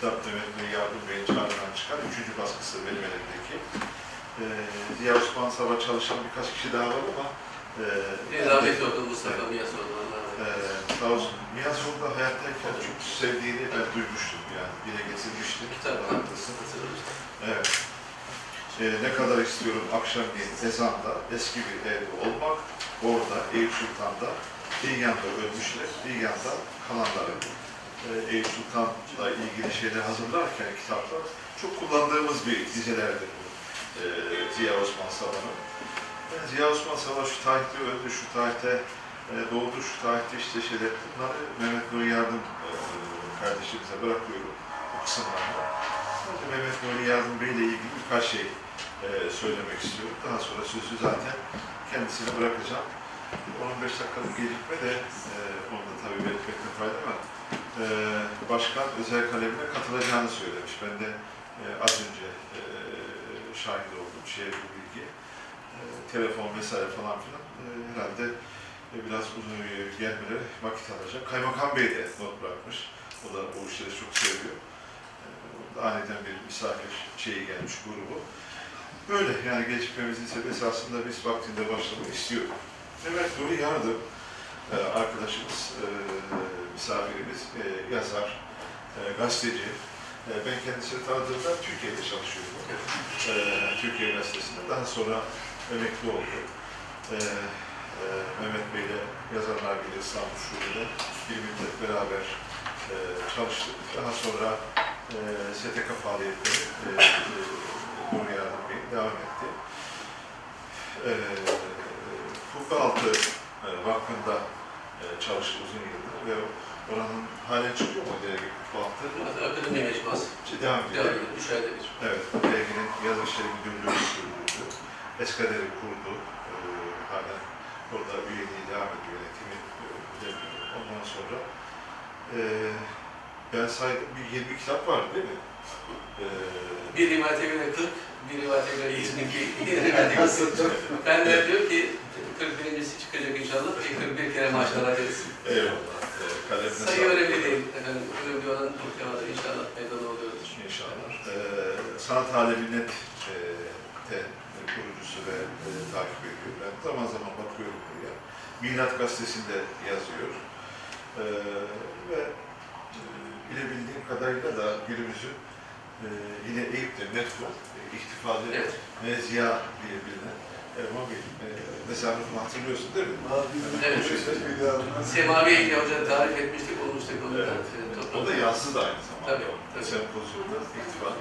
kitap Mehmet Nuri Yardım Bey'in çağrından çıkan üçüncü baskısı benim elimdeki. E, Ziya Osman Sabah çalışan birkaç kişi daha var ama e, Bir rahmet oldu Mustafa Miyas oldu. Eylesin. sağ olsun. Miyaz Yolda hayattayken çok sevdiğini ben duymuştum yani. Dile getirmiştim. Kitaptan. Evet. Ee, ne kadar istiyorum akşamleyin ezanda eski bir evde olmak. Orada Eyüp Sultan'da bir yanda ölmüşler, bir yanda kalanları. Ee, Eyüp Sultan'la ilgili şeyler hazırlarken kitaplar çok kullandığımız bir dizelerdir bu. Ee, Ziya Osman Saban'ın. Ben Ziya Osman Saban şu tarihte öldü, şu tarihte e, doğdu, şu tarihte işte şeyler. Bunları Mehmet Nuri Yardım e, kardeşimize bırakıyorum bu kısımlarda. Sadece Mehmet Nuri Yardım Bey ile ilgili birkaç şey e, söylemek istiyorum. Daha sonra sözü zaten kendisine bırakacağım. 15 dakikalık gecikme de e, onu da tabii belirtmekte fayda var. E, başkan özel kalemine katılacağını söylemiş. Ben de e, az önce e, şahit oldum. Şey bu bilgi. E, telefon vesaire falan filan. E, herhalde e, biraz uzun gelmeleri vakit alacak. Kaymakam Bey de not bırakmış. O da bu işleri çok seviyor. E, aniden bir misafir şeyi gelmiş grubu. Böyle yani gecikmemizin sebebi esasında biz vaktinde başlamak istiyoruz. Mehmet Nuri Yardım e, arkadaşımız, e, misafirimiz, e, yazar, e, gazeteci. E, ben kendisini tanıdığımda Türkiye'de çalışıyordu. E, Türkiye Gazetesi'nde. Daha sonra emekli oldu. E, e, Mehmet Bey'le Yazarlar Birliği İstanbul Şube'de bir müddet beraber e, çalıştık. Daha sonra e, STK faaliyetleri e, e, Nuri Yardım Bey devam etti. E, Fukkaltı e, Vakfı'nda e, çalıştı uzun yıldır ve oranın halen çıkıyor mu dergi Fukkaltı? Akademi mecmuası. Devam ediyor. Devam ediyor. Üç ayda bir. Evet, derginin yazı işleri müdürlüğünü sürdürdü. Eskader'i kurdu. E, hala orada üyeliği devam ediyor, yönetimi e. Ondan sonra e, ben saydım bir 20 kitap var değil mi? E, Bir rivayete göre 40, bir rivayete göre 22, bir rivayete göre 40. Ben de diyor ki 41.si çıkacak inşallah. Bir 41 kere maşallah deriz. eyvallah. E, kalemine Sayı sağlık. önemli değil. Efendim, önemli olan muhtemelen inşallah meydana oluyordur. İnşallah. Ee, sanat alemi net e, te, kurucusu ve e, takip ediyor. Ben zaman zaman bakıyorum buraya. Milat Gazetesi'nde yazıyor. Ee, ve e, bilebildiğim kadarıyla da günümüzün e, yine Eyüp'te metro, e, ihtifali Evet. ve ziya diye bilinen Erman Bey, e, Nezamet'ini hatırlıyorsun değil mi? Evet. Semavi Ege Hoca tarif etmiştik, olmuştuk onu da. Evet. O da yazdı da aynı zamanda. Tabii, tabii. Sempozyumda ihtifal.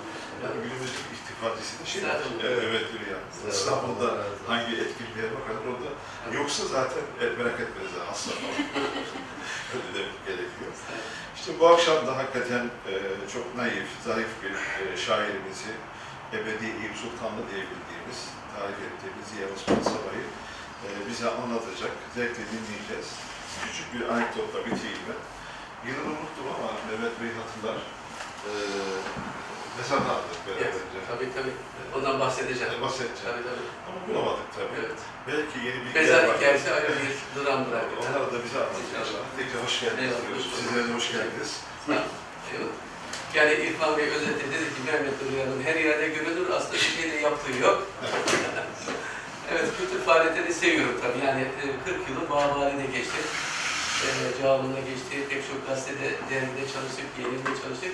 Yani günümüzün ihtifalcisi şey. Evet, evet ya. İstanbul'da hangi etkinliğe bakalım orada. Yoksa zaten merak hasta falan. Öyle demek gerekiyor. İşte bu akşam da hakikaten e, çok naif, zarif bir e, şairimizi Ebedi Eyüp Sultanlı diye bildiğimiz, tarif ettiğimiz Ziya Osman Sabah'ı e, bize anlatacak. Zevkle dinleyeceğiz. Küçük bir anekdotla bitireyim ben. Yılını unuttum ama Mehmet Bey hatırlar. E, Mesat aldık Evet, beraberce. tabii tabii. Ondan bahsedeceğim. Yani bahsedeceğim. Tabii tabii. Ama bulamadık tabii. Evet. Belki yeni bir Mezar hikayesi ayrı bir dramdır Onları hakikaten. da bize anlatacağız. Tekrar hoş geldiniz Eyvallah, hoş. Sizlere de hoş geldiniz. Evet. Yani İrfan Bey özetle dedi ki Mehmet Duruyan'ın her yerde görülür aslında bir şey de yaptığı yok. evet kültür faaliyetlerini seviyorum tabii yani e, 40 yılı Bağbali'de geçti. E, Cağaloğlu'nda geçti. Pek çok gazetede, dergide çalıştık, yayında çalıştık.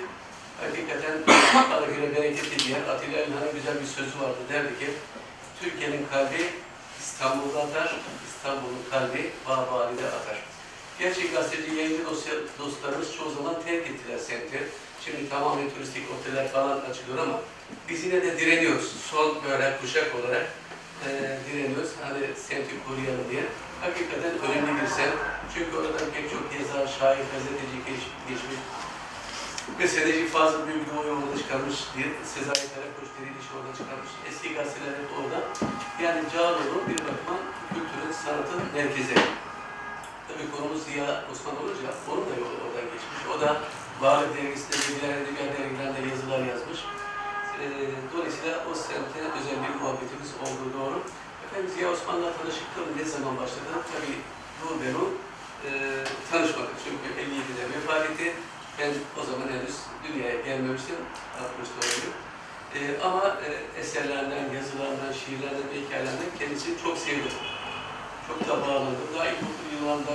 Hakikaten bana göre bereketli bir yer. Atilla İlhan'ın güzel bir sözü vardı. Derdi ki Türkiye'nin kalbi İstanbul'da atar, İstanbul'un kalbi Bağbali'de atar. Gerçek gazeteci yayıncı dosya, dostlarımız çoğu zaman terk ettiler semti. Şimdi tamamen turistik oteller falan açılıyor ama biz yine de direniyoruz. Son böyle kuşak olarak e, direniyoruz. Hani semti koruyalım diye. Hakikaten önemli bir semt. Çünkü oradan pek çok yazar, şair, gazeteci geç, geçmiş. Gazeteci Fazıl Büyükdoğu orada çıkarmış, diye Sezai Karakoç Dirilişi orada çıkarmış. Eski gazeteler hep orada. Yani Cağaloğlu bir bakıma kültürün, sanatın merkezi. Tabii konumuz Ziya Osman olunca onun da yolu oradan geçmiş. O da Bağlı dergisinde, diğer edebiyat dergilerinde yazılar yazmış. Ee, dolayısıyla o semte özel bir muhabbetimiz olduğu doğru. Efendim Ziya Osman'la tanışıklığım ne zaman başladı? Tabii bu ben o e, tanışmadık. Çünkü 57'de vefat etti. Ben o zaman henüz dünyaya gelmemiştim. 60 doğumluyum. E, ama e, eserlerinden, yazılarından, şiirlerinden ve hikayelerinden kendisini çok sevdim. Çok da bağlandım. Daha ilkokul yıllarında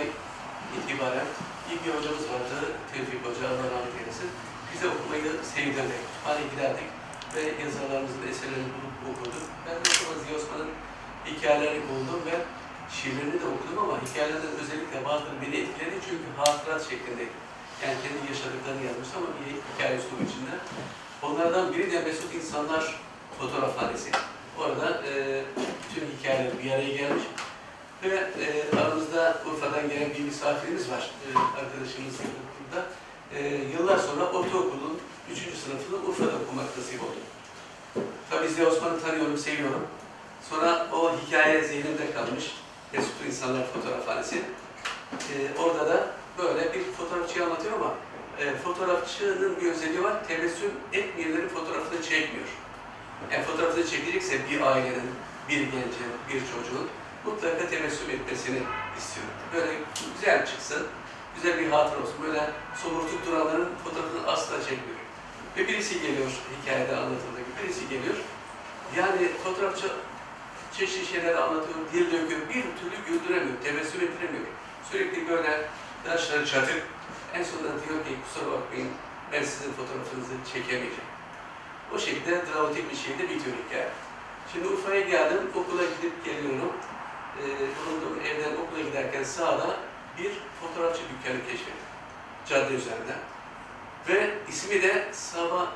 itibaren iyi bir hocamız vardı, Tevfik Hoca, Allah rahmet eylesin. Bize okumayı sevdirdi. Hani giderdik ve yazarlarımızın eserlerini bulup okurduk. Ben de sonra Ziya Osman'ın hikayelerini buldum ve şiirlerini de okudum ama hikayelerden özellikle bazıları beni etkiledi çünkü hatırat şeklindeydi. Yani kendi yaşadıklarını yazmış ama bir hikaye üslubu içinde. Onlardan biri de Mesut İnsanlar fotoğrafhanesi. Orada e, bütün hikayeler bir araya gelmiş. Ve e, aramızda Urfa'dan gelen bir misafirimiz var, e, arkadaşımız burada. E, yıllar sonra ortaokulun 3. sınıfını Urfa'da okumak nasip oldu. Tabii Ziya Osman'ı tanıyorum, seviyorum. Sonra o hikaye zihnimde kalmış. Mesut İnsanlar Fotoğrafhanesi. E, orada da böyle bir fotoğrafçıyı anlatıyor ama e, fotoğrafçının bir özelliği var. Tebessüm etmeyenlerin fotoğrafını çekmiyor. Yani fotoğrafını çekilecekse bir ailenin, bir gencin, bir çocuğun mutlaka tebessüm etmesini istiyorum. Böyle güzel çıksın, güzel bir hatıra olsun. Böyle somurtup duranların fotoğrafını asla çekmiyor. Ve birisi geliyor, hikayede anlatıldığı gibi birisi geliyor. Yani fotoğrafçı çeşitli şeyler anlatıyor, dil döküyor, bir türlü güldüremiyor, tebessüm ettiremiyor. Sürekli böyle yaşları çatık. En sonunda diyor ki kusura bakmayın ben sizin fotoğrafınızı çekemeyeceğim. O şekilde dramatik bir şekilde bitiyor hikaye. Şimdi Urfa'ya geldim, okula gidip geliyorum. Ee, bulunduğum evden okula giderken sağda bir fotoğrafçı dükkanı keşfettim. Cadde üzerinde. Ve ismi de Sabah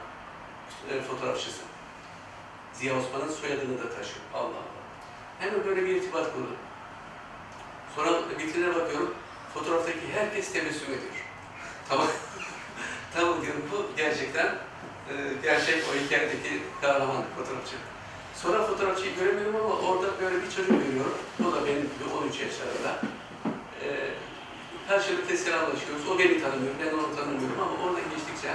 e, fotoğrafçısı. Ziya Osman'ın soyadını da taşıyor. Allah Allah. Hemen böyle bir irtibat kurdum. Sonra vitrine bakıyorum. Fotoğraftaki herkes tebessüm ediyor. Tamam. tamam diyorum bu gerçekten e, gerçek o hikayedeki kahraman fotoğrafçı. Sonra fotoğrafçıyı göremiyorum ama orada böyle bir çocuk görüyorum. O da benim gibi 13 yaşlarında. E, karşılıklı selamlaşıyoruz. O beni tanımıyor, ben onu tanımıyorum ama orada geçtikçe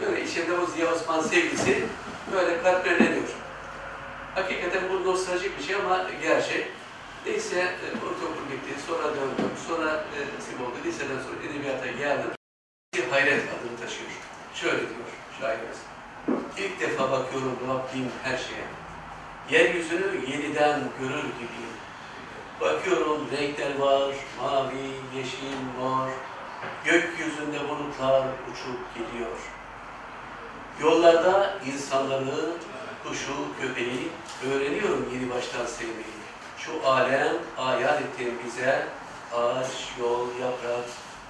böyle içinde o Ziya Osman sevgisi böyle kalpleniyor. Hakikaten bu nostaljik bir şey ama gerçek. Neyse e, ortaokul bitti, sonra döndüm, sonra e, nasip liseden sonra edebiyata geldim. Hayret adını taşıyor. Şöyle diyor şairimiz. İlk defa bakıyorum Rabbim her şeye. Yeryüzünü yeniden görür gibiyim. Bakıyorum renkler var, mavi, yeşil, mor. Gökyüzünde bulutlar uçup gidiyor. Yollarda insanları, kuşu, köpeği öğreniyorum yeni baştan sevmeyi. Şu alem ayar ettiğin bize ağaç, yol, yaprak,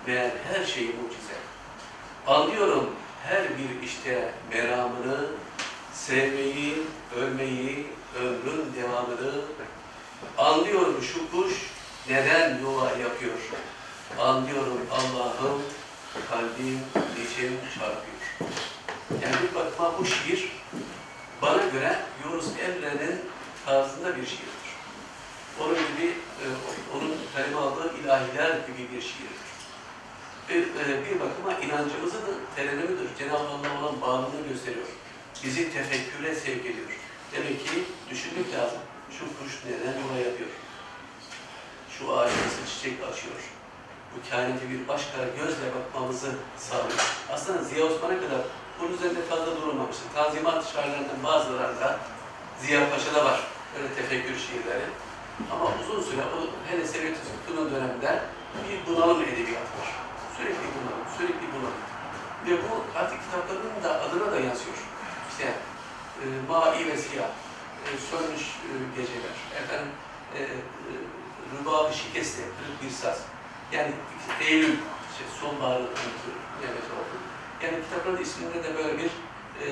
meğer her şey mucize. Anlıyorum her bir işte meramını, sevmeyi, ölmeyi, ömrün devamını. Anlıyorum şu kuş neden yuva yapıyor. Anlıyorum Allah'ım kalbim içim çarpıyor. Yani bir bakıma bu şiir bana göre Yunus Emre'nin tarzında bir şiirdir. Onun gibi, e, onun kaleme aldığı ilahiler gibi bir şiirdir. Bir, e, bir bakıma inancımızı da terennümüdür. Cenab-ı Allah olan bağlılığını gösteriyor. Bizi tefekküre sevk ediyor. Demek ki düşünmek lazım. Şu kuş neden yola yapıyor? Şu ağaç nasıl çiçek açıyor? Bu kainatı bir başka gözle bakmamızı sağlıyor. Aslında Ziya Osman'a kadar bunun üzerinde fazla durulmamıştır. Tanzimat şairlerinden bazılarında Ziya Paşa'da var. Böyle tefekkür şiirleri. Ama uzun süre, o hele Sevret Tüzgütü'nün döneminde bir bunalım edebiyatı var. Sürekli bunalım, sürekli bunalım. Ve bu artık kitaplarının da adına da yansıyor. İşte e, mavi ve siyah, e, sönmüş e, geceler, efendim e, e, rübabı şikeste, kırık bir saz. Yani Eylül, işte sonbaharı Mehmet oldu. Yani kitapların isminde de böyle bir e,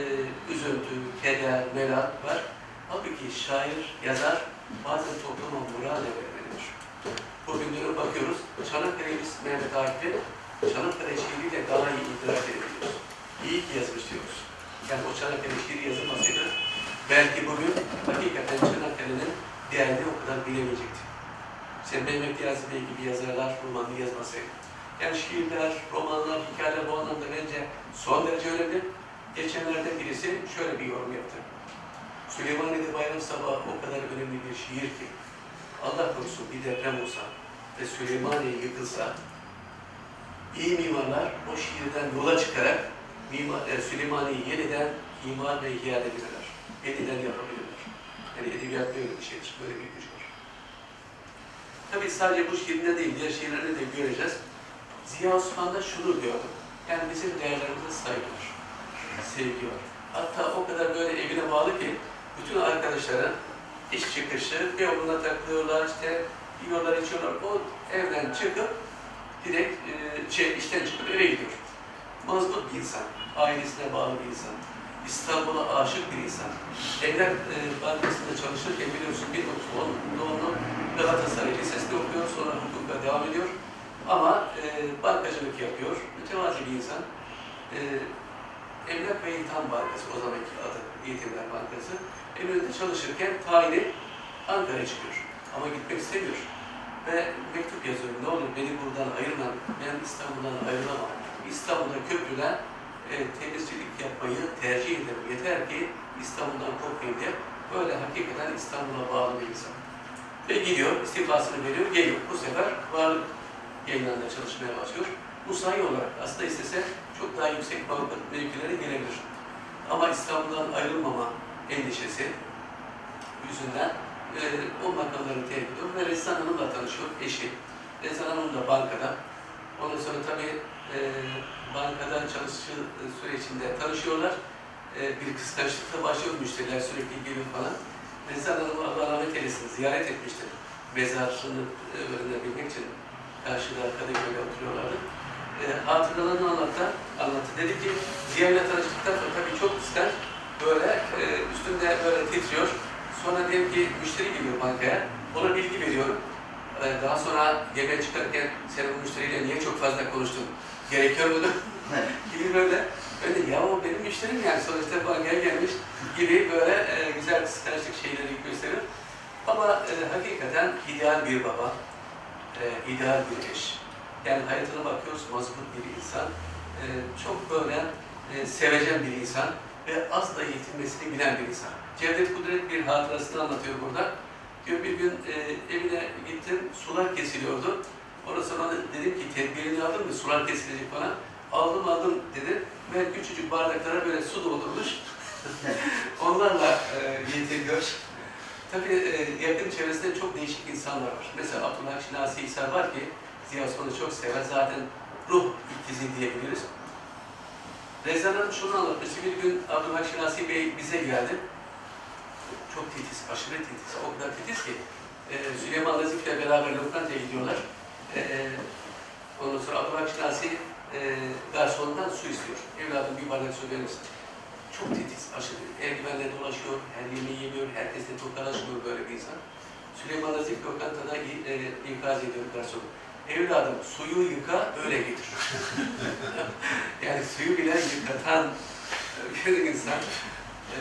üzüntü, keder, merak var. Halbuki şair, yazar bazen topluma moral de verebilir. Bugünlere bakıyoruz, Çanakkale'miz Mehmet Akif'i Çanakkale şiiriyle daha iyi idrak edebiliyoruz. İyi ki yazmış diyoruz. Yani o Çanakkale şiiri yazılmasaydı belki bugün hakikaten Çanakkale'nin değerini o kadar bilemeyecektik. İşte Mehmet Bey gibi yazarlar romanı yazmasaydı. Yani şiirler, romanlar, hikayeler bu anlamda bence son derece önemli. Geçenlerde birisi şöyle bir yorum yaptı. Süleymaniye'de bayram sabahı o kadar önemli bir şiir ki Allah korusun bir deprem olsa ve Süleymaniye yıkılsa iyi mimarlar o şiirden yola çıkarak mimar, e, yeniden imar ve ihya edebilirler. Yeniden yapabilirler. Yani edebiyat böyle bir şeydir. Böyle bir güç var. Tabii sadece bu şiirinde değil, diğer şiirlerinde de göreceğiz. Ziya Osman'da şunu gördüm. Yani bizim değerlerimize saygı var. Sevgi var. Hatta o kadar böyle evine bağlı ki bütün arkadaşları iş çıkışı bir yoluna takılıyorlar, işte yiyorlar, içiyorlar. O evden çıkıp direkt e, şey, işten çıkıp eve gidiyor. Mazlut bir insan, ailesine bağlı bir insan, İstanbul'a aşık bir insan. Evler e, Bankası'nda çalışırken biliyorsun bir onun doğumlu Galatasaray Lisesi'nde okuyor, sonra hukukla devam ediyor. Ama e, bankacılık yapıyor, mütevazi bir insan. E, Emlak ve İlham Bankası, o zamanki adı Yetimler Bankası. Eminönü'nde çalışırken tayini Ankara'ya çıkıyor. Ama gitmek istemiyor. Ve mektup yazıyor, ne olur beni buradan ayırma, ben İstanbul'dan ayrılamam. İstanbul'da köprüden e, temizcilik yapmayı tercih ederim. Yeter ki İstanbul'dan korkmayayım diye. Böyle hakikaten İstanbul'a bağlı bir insan. Ve gidiyor, istifasını veriyor, geliyor. Bu sefer varlık yayınlarında çalışmaya başlıyor. Bu sayı olarak aslında istese çok daha yüksek mevkilere gelebilir. Ama İstanbul'dan ayrılmama endişesi yüzünden e, o makamları terk ediyor ve Rezan Hanım'la tanışıyor, eşi. Rezan Hanım da bankada. Ondan sonra tabii e, bankada çalıştığı sürecinde tanışıyorlar. E, bir kıskançlıkla başlıyor müşteriler sürekli geliyor falan. Rezan Hanım'ı Allah rahmet eylesin ziyaret etmiştir. Mezarını e, öğrenebilmek için karşıda Kadıköy'de oturuyorlardı. E, hatıralarını anlattı, anlattı. Dedi ki Ziya'yla tanıştıktan sonra tabii çok kıskanç. Böyle e, üstünde böyle titriyor. Sonra diyelim ki müşteri geliyor bankaya. Ona bilgi veriyorum. E, daha sonra yemeğe çıkarken sen bu müşteriyle niye çok fazla konuştun? Gerekiyor mu? gibi böyle. Öyle ya o benim müşterim yani sonuçta bankaya gelmiş gibi böyle e, güzel kıskançlık şeyleri gösterir. Ama e, hakikaten ideal bir baba, e, ideal bir eş. Yani hayatına bakıyoruz mazbut bir insan, e, çok böyle e, sevecen bir insan ve asla yetinmesini bilen bir insan. Cevdet Kudret bir hatırasını anlatıyor burada. Diyor bir gün e, evine gittim, sular kesiliyordu. Orada sonra dedim ki tedbirini aldın mı, sular kesilecek falan. Aldım aldım dedi ve küçücük bardaklara böyle su doldurmuş. Onlarla e, yediriyor. Tabii e, yakın çevresinde çok değişik insanlar var. Mesela Abdullah Şinasi İsa var ki Ziya Osman'ı çok sever. Zaten ruh ikizi diyebiliriz. Rezan şunu anlatmıştı. Bir gün Abdullah Şinasi Bey bize geldi. Çok titiz, aşırı titiz. O kadar titiz ki e, Süleyman Nazif'le beraber lokantaya gidiyorlar. E, ondan sonra Abdülhak Şinasi e, garsondan su istiyor. Evladım bir bardak su verir misin? Çok titiz, aşırı. Eldivenle dolaşıyor, her yemeği yemiyor, herkesle tokalaşmıyor böyle bir insan. Süleyman Nazif lokantada e, ikaz ediyor garsonu. Evladım suyu yıka, öyle getir. yani suyu bile yıkatan bir insan. Ee,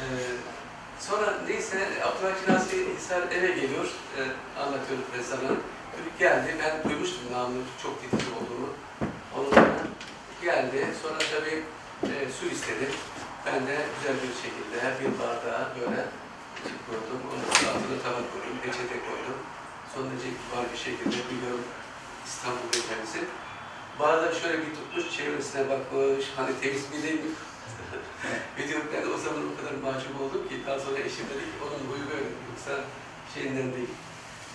sonra neyse Abdülhak Nasi Hisar eve geliyor, ee, anlatıyor Rezan'a. Çocuk geldi, ben duymuştum namını çok titiz olduğunu. Sonra geldi, sonra tabii e, su istedi. Ben de güzel bir şekilde bir bardağa böyle koydum. Onun altına tabak koydum, peçete koydum. Son derece kibar bir şekilde biliyorum İstanbul Beyefendisi. Bardak şöyle bir tutmuş, çevresine bakmış, hani temiz mi değil mi? Ben o zaman o kadar mahcup oldum ki daha sonra eşim dedi ki onun huyu böyle yoksa şeyinden değil.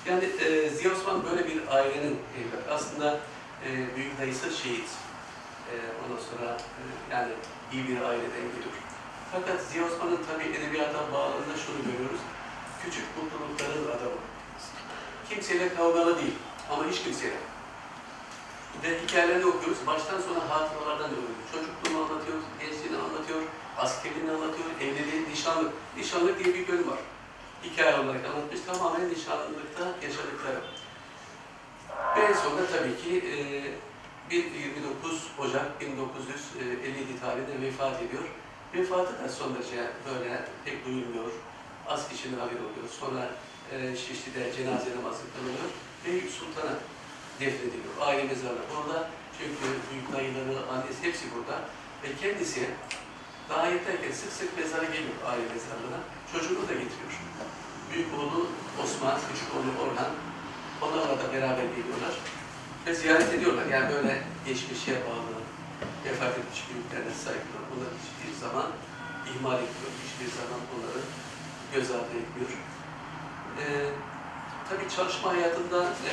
Yani e, Ziya Osman böyle bir ailenin evladı. Aslında e, büyük dayısı şehit. E, ondan sonra e, yani iyi bir aileden geliyor. Fakat Ziya Osman'ın tabii edebiyata bağlılığında şunu görüyoruz. Küçük mutlulukların adamı. Kimseyle kavgalı değil ama hiç kimseyle. Ve hikayelerini okuyoruz. Baştan sona hatıralardan öğreniyoruz. Çocukluğunu anlatıyor, gençliğini anlatıyor, askerliğini anlatıyor, evliliği, nişanlık. Nişanlık diye bir bölüm var. Hikaye olarak anlatmış. Tamamen nişanlılıkta yaşadıkları. Ve en sonunda tabii ki e, bir 29 Ocak 1957 tarihinde vefat ediyor. Vefatı da son derece böyle pek duyulmuyor. Az kişinin haberi oluyor. Sonra e, Şişli'de cenaze namazı kılınıyor. Eyüp Sultan'a defnediliyor. Aile mezarı burada. Çünkü büyük dayıları, annesi hepsi burada. Ve kendisi daha yeterken sık sık mezara geliyor aile mezarlığına. Çocuğunu da getiriyor. Büyük oğlu Osman, küçük oğlu Orhan. Onlarla da beraber geliyorlar. Ve ziyaret ediyorlar. Yani böyle geçmişe bağlı, vefat etmiş büyüklerine saygılar. Bunları hiçbir zaman ihmal etmiyor. Hiçbir zaman onları göz ardı etmiyor. Ee, tabii çalışma hayatında e,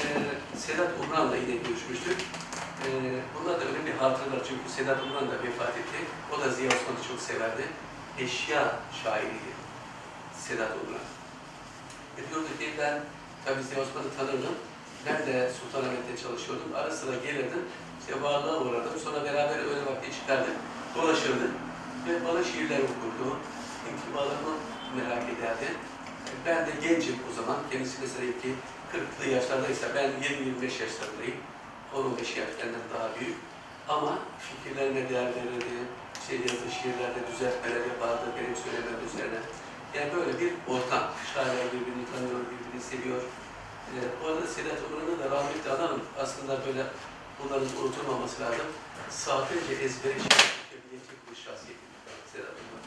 Sedat Umran'la yine görüşmüştük. E, bunlar da önemli hatıralar çünkü Sedat Umran da vefat etti. O da Ziya Osman'ı çok severdi. Eşya şairiydi Sedat Umran. E, diyordu ki ben tabii Ziya Osman'ı tanırdım. Ben de Sultanahmet'te çalışıyordum. Ara sıra gelirdim. İşte varlığa uğradım. Sonra beraber öğle vakti çıkardık. Dolaşırdık. Ve bana şiirler okurdu. İntibalarımı merak ederdi. Ben de gencim o zaman. Kendisi mesela ki 40'lı yaşlardaysa ben 20-25 yaşlarındayım. 15 yaş benden daha büyük. Ama fikirlerine değer verirdi. Şey yazdığı şiirlerde düzeltmeler yapardı benim söylemem üzerine. Yani böyle bir ortam. Şairler birbirini tanıyor, birbirini seviyor. Ee, bu arada Sedat Umran'ı da rahmetli analım. Aslında böyle bunların unutulmaması lazım. Sadece ezbere şiir okuyabilecek bir şahsiyet. Sedat Umran.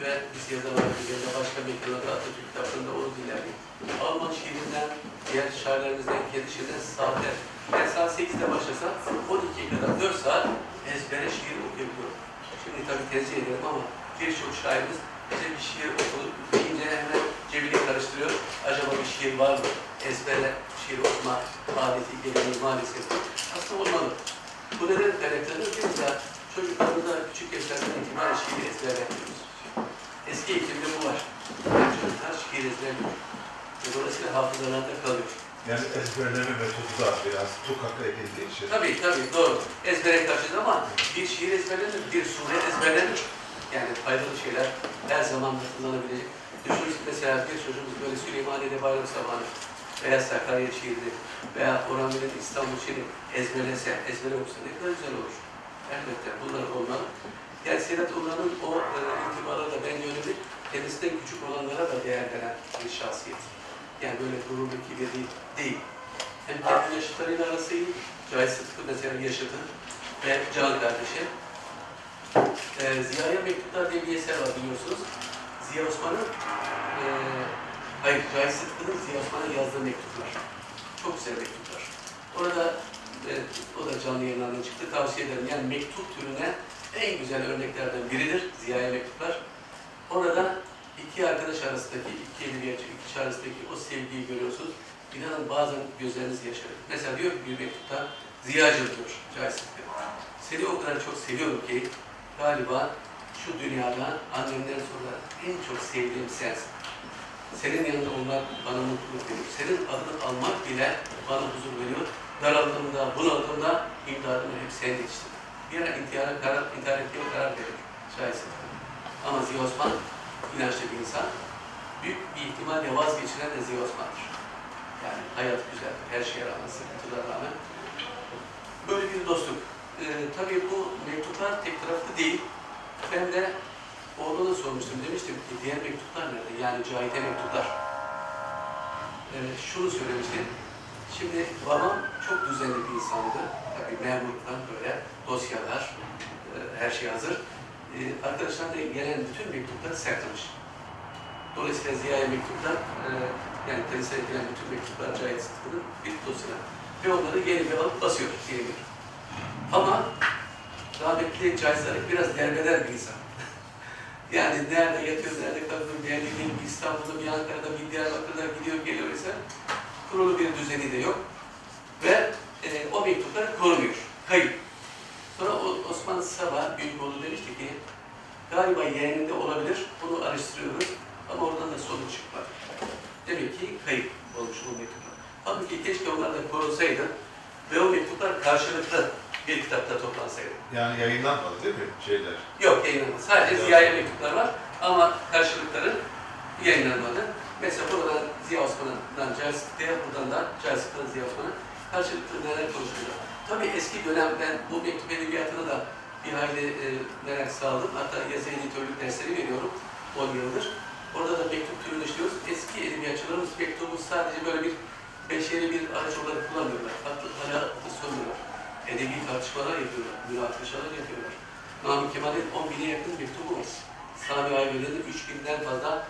Ve biz yazarlarımız ya da başka mekanlarda Atatürk kitaplarında onu dinlerdik. Alman şiirinden, diğer şairlerimizden, kendi şiirinden saatler. Ben saat 8'de başlasam 12'ye kadar 4 saat ezbere şiir okuyabiliyorum. Şimdi tabii tenzih ederim ama birçok şairimiz bize bir şiir okuduk deyince hemen cebini karıştırıyor. Acaba bir şiir var mı? Ezbere şiir okuma adeti geleneği maalesef. Aslında olmalı. Bu neden kaynaklanır? Biz de çocuklarımıza küçük yaşlardan itibaren şiir ezberletiyoruz. Eski eğitimde bu var. Çocuklar şiir ezberliyor. Dolayısıyla hafızalarda kalıyor. Yani ezberleme metodu da biraz tukakla ilgili değişir. Tabii tabii doğru. Ezbere karşıyız ama bir şiir ezberlenir, bir sure ezberlenir. Yani faydalı şeyler her zaman da kullanabilir. Düşünün mesela bir çocuğumuz böyle Süleymaniye'de bayram sabahı veya Sakarya şiirini veya Orhan Veli'nin İstanbul şiirini ezberlese, ezbere okusa ne kadar güzel olur. Elbette bunlar olmalı. Yani Sedat Umran'ın o e, itibarı da ben yönelik kendisinden küçük olanlara da değer veren bir şahsiyet. Yani böyle gururlu kibirli değil. Hem kendi yaşıtlarıyla arası iyi, Cahit Sıtkı mesela yaşıtı ve Can kardeşi. Ee, Ziya'ya Mektuplar diye bir eser var biliyorsunuz. Ziya Osman'ın, e, hayır Cahit Sıtkı'nın Ziya Osman'a yazdığı mektuplar. Çok güzel mektuplar. Orada e, o da canlı yayınlardan çıktı. Tavsiye ederim. Yani mektup türüne en güzel örneklerden biridir Ziya'ya mektuplar. Orada iki arkadaş arasındaki, iki edebiyatçı, iki kişi arasındaki o sevgiyi görüyorsunuz. İnanın bazen gözleriniz yaşarır. Mesela diyor bir mektupta, Ziya'cım diyor Cahit Sıtkı. Seni o kadar çok seviyorum ki galiba şu dünyada annemden sonra en çok sevdiğim sensin. Senin yanında olmak bana mutluluk veriyor. Senin adını almak bile bana huzur veriyor. Daraldığımda, bunaldığımda imdadımı hep sen yetiştin. Bir ara intihara karar, intihar etmeye karar verir. Şahit Ama Ziya Osman inançlı bir insan. Büyük bir ihtimalle vazgeçiren de Ziya Osman'dır. Yani hayat güzel, her şeye rağmen, sıkıntılara rağmen. Böyle bir dostluk. Ee, tabii bu mektuplar tek taraflı değil. Ben de oğluna sormuştum. Demiştim ki diğer mektuplar nerede? Yani Cahit'e mektuplar. Ee, şunu söylemiştim. Şimdi babam çok düzenli bir insandı. Tabii memurdan böyle dosyalar, e, her şey hazır. Ee, arkadaşlar da gelen bütün mektupları saklamış. Dolayısıyla Ziya'ya mektuplar, e, yani kendisine gelen bütün mektuplar Cahit Sıtkı'nın bir dosyasına. Ve onları yeni bir alıp basıyor diye bir. Ama rahmetli Cahit Sarık biraz derbeder bir insan. yani nerede yatıyor, nerede kalkıyor, nerede değil, bir İstanbul'da, bir Ankara'da, bir Diyarbakır'da gidiyor, geliyor ise kurulu bir düzeni de yok. Ve e, o mektupları korunuyor, kayıp. Sonra Osman Sabah büyük oğlu demişti ki galiba yeğeninde olabilir, bunu araştırıyoruz ama oradan da sonuç çıkmadı. Demek ki kayıp olmuş o mektuplar. Halbuki keşke onlar da korunsaydı ve o mektuplar karşılıklı bir kitapta toplansaydı. Yani yayınlanmadı değil mi şeyler? Yok yayınlanmadı. Sadece Yok. Ziya'ya mektuplar var ama karşılıkları yayınlanmadı. Mesela buradan Ziya Osman'dan Sıtkı'ya, buradan da Sıtkı'dan Ziya Osman'a karşılıklı neler konuşuluyor. Tabii eski dönem ben bu mektup edebiyatına da bir hayli e, merak saldım. Hatta yazı editörlük dersleri veriyorum 10 yıldır. Orada da mektup türünü işliyoruz. Eski edebiyatçılarımız mektubu sadece böyle bir beşeri bir araç olarak kullanmıyorlar. Farklı hayatı soruyorlar. Edebi tartışmalar yapıyorlar. Münakaşalar yapıyorlar. Namık Kemal'in 10 bine yakın mektubu var. Sami Aygül'ün 3 binden fazla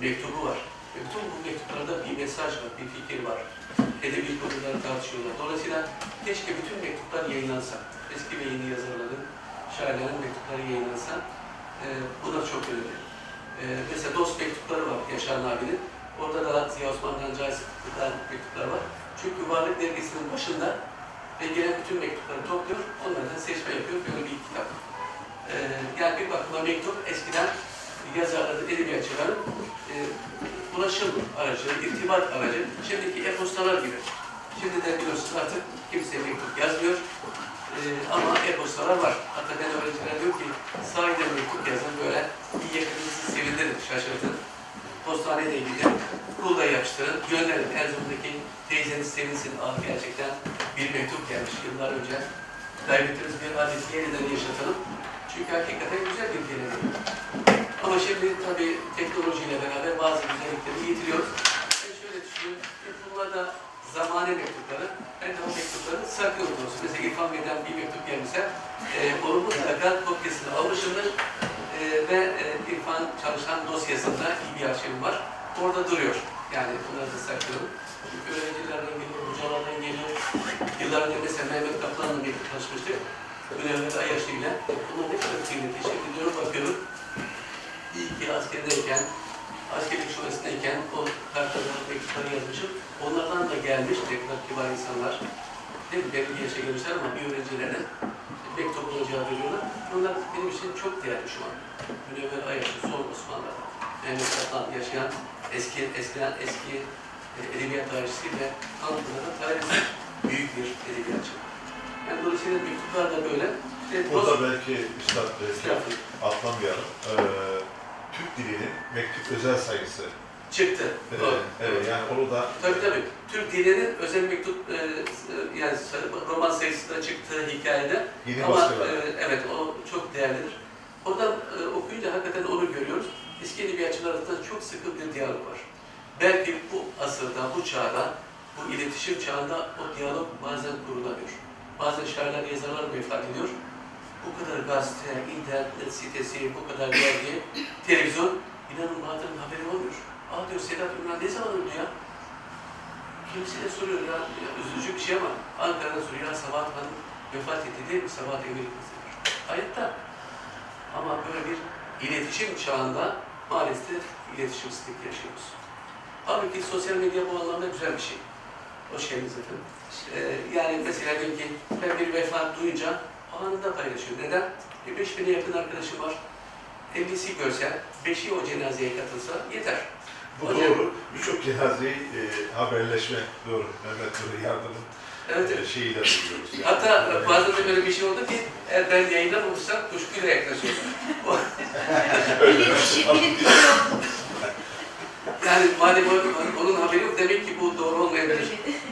mektubu var. Ve bütün bu mektuplarda bir mesaj var, bir fikir var. Edebi konuları tartışıyorlar. Dolayısıyla keşke bütün mektuplar yayınlansa. Eski ve yeni yazarların, şairlerin mektupları yayınlansa. E, bu da çok önemli. E, mesela dost mektupları var Yaşar Nabi'nin. Orada da Ziya Osman'dan Cahit Sıtkı'dan mektuplar var. Çünkü Varlık Dergisi'nin başında ve gelen bütün mektupları topluyor, onlardan seçme yapıyor. Böyle bir kitap. E, yani bir bakıma mektup eskiden yazarların, edebiyatçıların e, ulaşım aracı, irtibat aracı. Şimdiki e-postalar gibi. Şimdi de biliyorsunuz artık kimse mektup yazmıyor. E, ama e-postalar var. Hatta ben öğrenciler diyor ki sahiden mektup yazın böyle bir yakınınızı sevindirin, şaşırtın. Postaneye gidin, kulda yapıştırın, gönderin. Erzurum'daki teyzeniz sevinsin. Aa, gerçekten bir mektup gelmiş yıllar önce. Kaybettiğiniz bir adeti yeniden yaşatalım. Çünkü hakikaten güzel bir gelenek. Ama şimdi tabii teknolojiyle beraber bazı güzellikleri yitiriyoruz. Ben şöyle düşünüyorum, ki bunlar da zamane mektupları. Ben de o mektupları saklıyorum doğrusu. Mesela İrfan Bey'den bir mektup gelmişse, e, onu mutlaka kopyasını almışımdır. E, ve e, İrfan çalışan dosyasında iyi bir arşivim var. Orada duruyor. Yani bunları da saklıyorum. Çünkü öğrencilerden geliyor, hocalardan geliyor. Yıllar önce mesela Mehmet Kaplan'la bir tanışmıştık. Münevver Ayaşlı ile. Bunlar ne kadar kıymetli. Şimdi diyorum bakıyorum. İyi ki askerdeyken, askerlik şubesindeyken o kartları, mektupları yazmışım. Onlardan da gelmiş, ne kadar kibar insanlar. Değil mi? Belli yaşa gelmişler ama bir öğrencilerine mektubunu cevap veriyorlar. Bunlar benim için çok değerli şu an. Münevver Ayaşlı, son Osmanlı'da. Mehmet Kaplan yaşayan eski, eskiden eski e, edebiyat tarihçisi ve Ankara'da tarihçisi büyük bir edebiyatçı. Yani dolayısıyla mektuplar da böyle. İşte Burada dost- belki Üstad Estağfurullah. atlamayalım. Ee, Türk dilinin mektup özel sayısı. çıktı. Ee, Doğru. evet, yani onu da Tabii tabii. Türk dilinin özel mektup, e, e, yani roman sayısı da çıktı hikayede. yeni Ama e, evet o çok değerlidir. Oradan e, okuyunca hakikaten onu görüyoruz. Eski edebiyatçılar arasında çok sıkı bir diyalog var. Belki bu asırda, bu çağda, bu iletişim çağında o diyalog bazen kurulamıyor. Bazen şairler, yazarlar vefat ediyor. Bu kadar gazete, internet sitesi, bu kadar dergi, televizyon, inanın bazılarının haberi olmuyor. Aa diyor Sedat Ünal ne zaman öldü ya? Kimisi de soruyor ya, ya üzücü bir şey ama Ankara'da soruyor ya Sabahat Hanım vefat etti değil mi? Sabahat Emir Kızı'dır. Hayatta. Ama böyle bir iletişim çağında maalesef iletişimsizlik yaşıyoruz. Halbuki sosyal medya bu anlamda güzel bir şey. Hoş geldiniz efendim. Ee, yani mesela diyelim ki ben bir vefat duyunca anında paylaşıyorum. Neden? E, 5000'e yakın arkadaşım var. 50'si görse, 5'i o cenazeye katılsa yeter. Bu Hocam- doğru. Birçok cenazeyi e, haberleşme doğru. Mehmet Nuri Yardım'ın Evet, evet. e, şeyiyle buluyoruz. Yani. Hatta Evet. bazen de böyle bir şey oldu ki eğer ben yayınlamamışsam kuşkuyla yaklaşıyorum. Öyle. Bir kişi, bir kişi oldu. yani madem onun haberi yok demek ki bu doğru olmayabilir.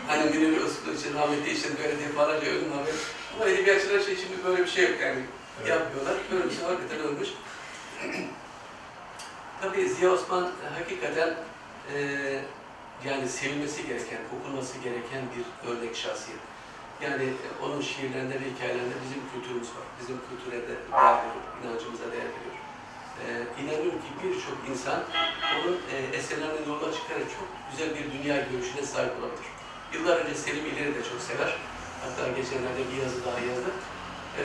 Hani Münir Özkul için rahmetli için böyle defalarca ölüm haberi. Ama edebiyatçılar şey şimdi böyle bir şey yok yani. Evet. Yapmıyorlar. Böyle bir şey hakikaten ölmüş. Tabii Ziya Osman e, hakikaten e, yani sevilmesi gereken, okunması gereken bir örnek şahsiyet. Yani e, onun şiirlerinde ve hikayelerinde bizim kültürümüz var. Bizim kültüre de değer veriyor, inancımıza değer veriyor. E, inanıyorum ki birçok insan onun e, eserlerinden yola çıkarak çok güzel bir dünya görüşüne sahip olabilir. Yıllar önce Selim İleri de çok sever. Hatta geçenlerde bir yazı daha yazdı. E,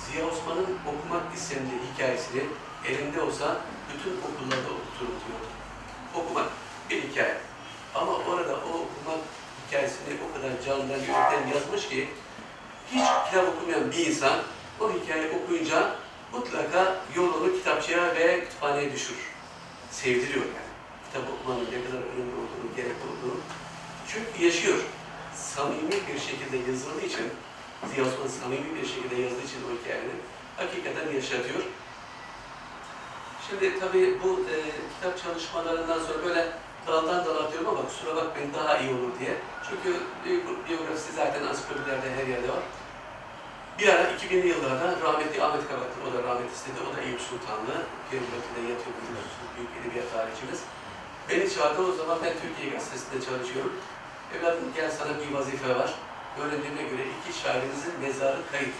Ziya Osman'ın okumak isimli hikayesini elinde olsa bütün okullarda okuturum diyordu. Okumak bir hikaye. Ama orada o okumak hikayesini o kadar candan yürekten yazmış ki hiç kitap okumayan bir insan o hikayeyi okuyunca mutlaka yolunu kitapçıya ve kütüphaneye düşürür. Sevdiriyor yani. Kitap okumanın ne kadar önemli olduğunu, gerekli olduğunu. Çünkü yaşıyor. Samimi bir şekilde yazıldığı için, Ziya Osman samimi bir şekilde yazdığı için o hikayeleri hakikaten yaşatıyor. Şimdi tabii bu e, kitap çalışmalarından sonra böyle daldan dala atıyorum ama kusura bakmayın daha iyi olur diye. Çünkü bi- biyografisi zaten ansiklopedilerde her yerde var. Bir ara 2000'li yıllarda rahmetli Ahmet Kabaklı, o da rahmet istedi, o da Eyüp Sultanlı, Piyano'da yatıyor biliyorsunuz, büyük edebiyat tarihçimiz. Beni çağırdı, o zaman ben Türkiye Gazetesi'nde çalışıyorum. Evladım gel sana bir vazife var. Öğrendiğime göre iki şairimizin mezarı kayıp.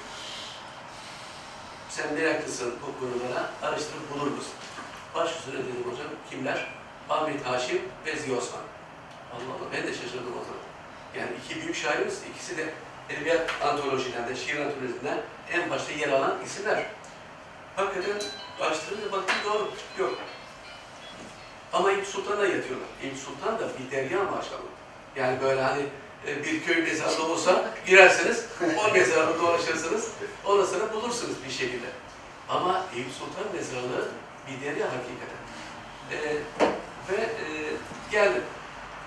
Sen meraklısın bu konulara, araştırıp bulur musun? Baş üstüne dedim hocam, kimler? Ahmet Haşim ve Ziya Osman. Allah Allah, ben de şaşırdım o zaman. Yani iki büyük şairimiz, ikisi de edebiyat antolojilerinde, şiir antolojilerinden en başta yer alan isimler. Hakikaten araştırınca baktım doğru, yok. Ama Eyüp Sultan'a yatıyorlar. Eyüp Sultan da bir derya maşallah. Yani böyle hani e, bir köy mezarlığı olsa girersiniz, o mezarlığı dolaşırsınız, sonra bulursunuz bir şekilde. Ama Eyüp Sultan mezarlığı bir derya hakikaten. E, ve e, geldim.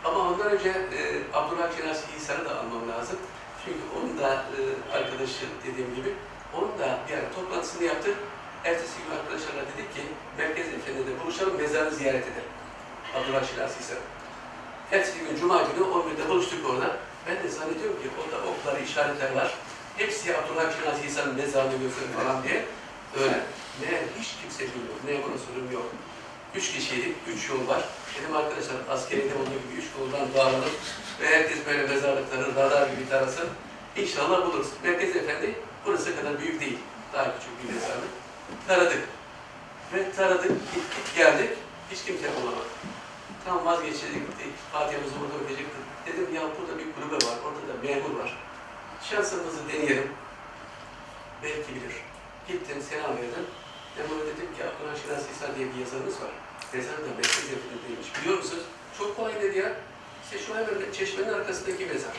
Ama ondan önce e, Abdullah Şenas Hisar'ı da almam lazım. Çünkü onun da e, arkadaşı dediğim gibi, onun da ara toplantısını yaptık. Ertesi gün arkadaşlarla dedik ki, Merkez Efendi'de buluşalım, mezarı ziyaret edelim. Abdullah Hisar'ı. Ertesi gün Cuma günü 11'de buluştuk orada. Ben de zannediyorum ki orada oklar, işaretler var. Hepsi Abdullah Şenas Hisar'ın mezarını gösterir falan diye. Öyle. Meğer hiç kimse bilmiyor. Ne sorun yok. Üç kişiydik, üç yol var. Benim arkadaşlar askerinde olduğu gibi üç yoldan dağılalım ve herkes böyle mezarlıkları radar gibi tarasın. İnşallah buluruz. Merkez Efendi burası kadar büyük değil. Daha küçük bir mezarlık. Taradık. Ve taradık, gittik, geldik. Hiç kimse bulamadı. Tam vazgeçecektik. Fatiha'mızı burada okuyacaktık. Dedim ya burada bir kulübe var, orada da memur var. Şansımızı deneyelim. Belki bilir. Gittim, selam verdim. Memura dedim ki Abdullah Şinas İsa diye bir yazarımız var. Mezarı da merkez efendindeymiş. Biliyor musunuz? Çok kolay dedi ya. Hemen çeşmenin arkasındaki mezar.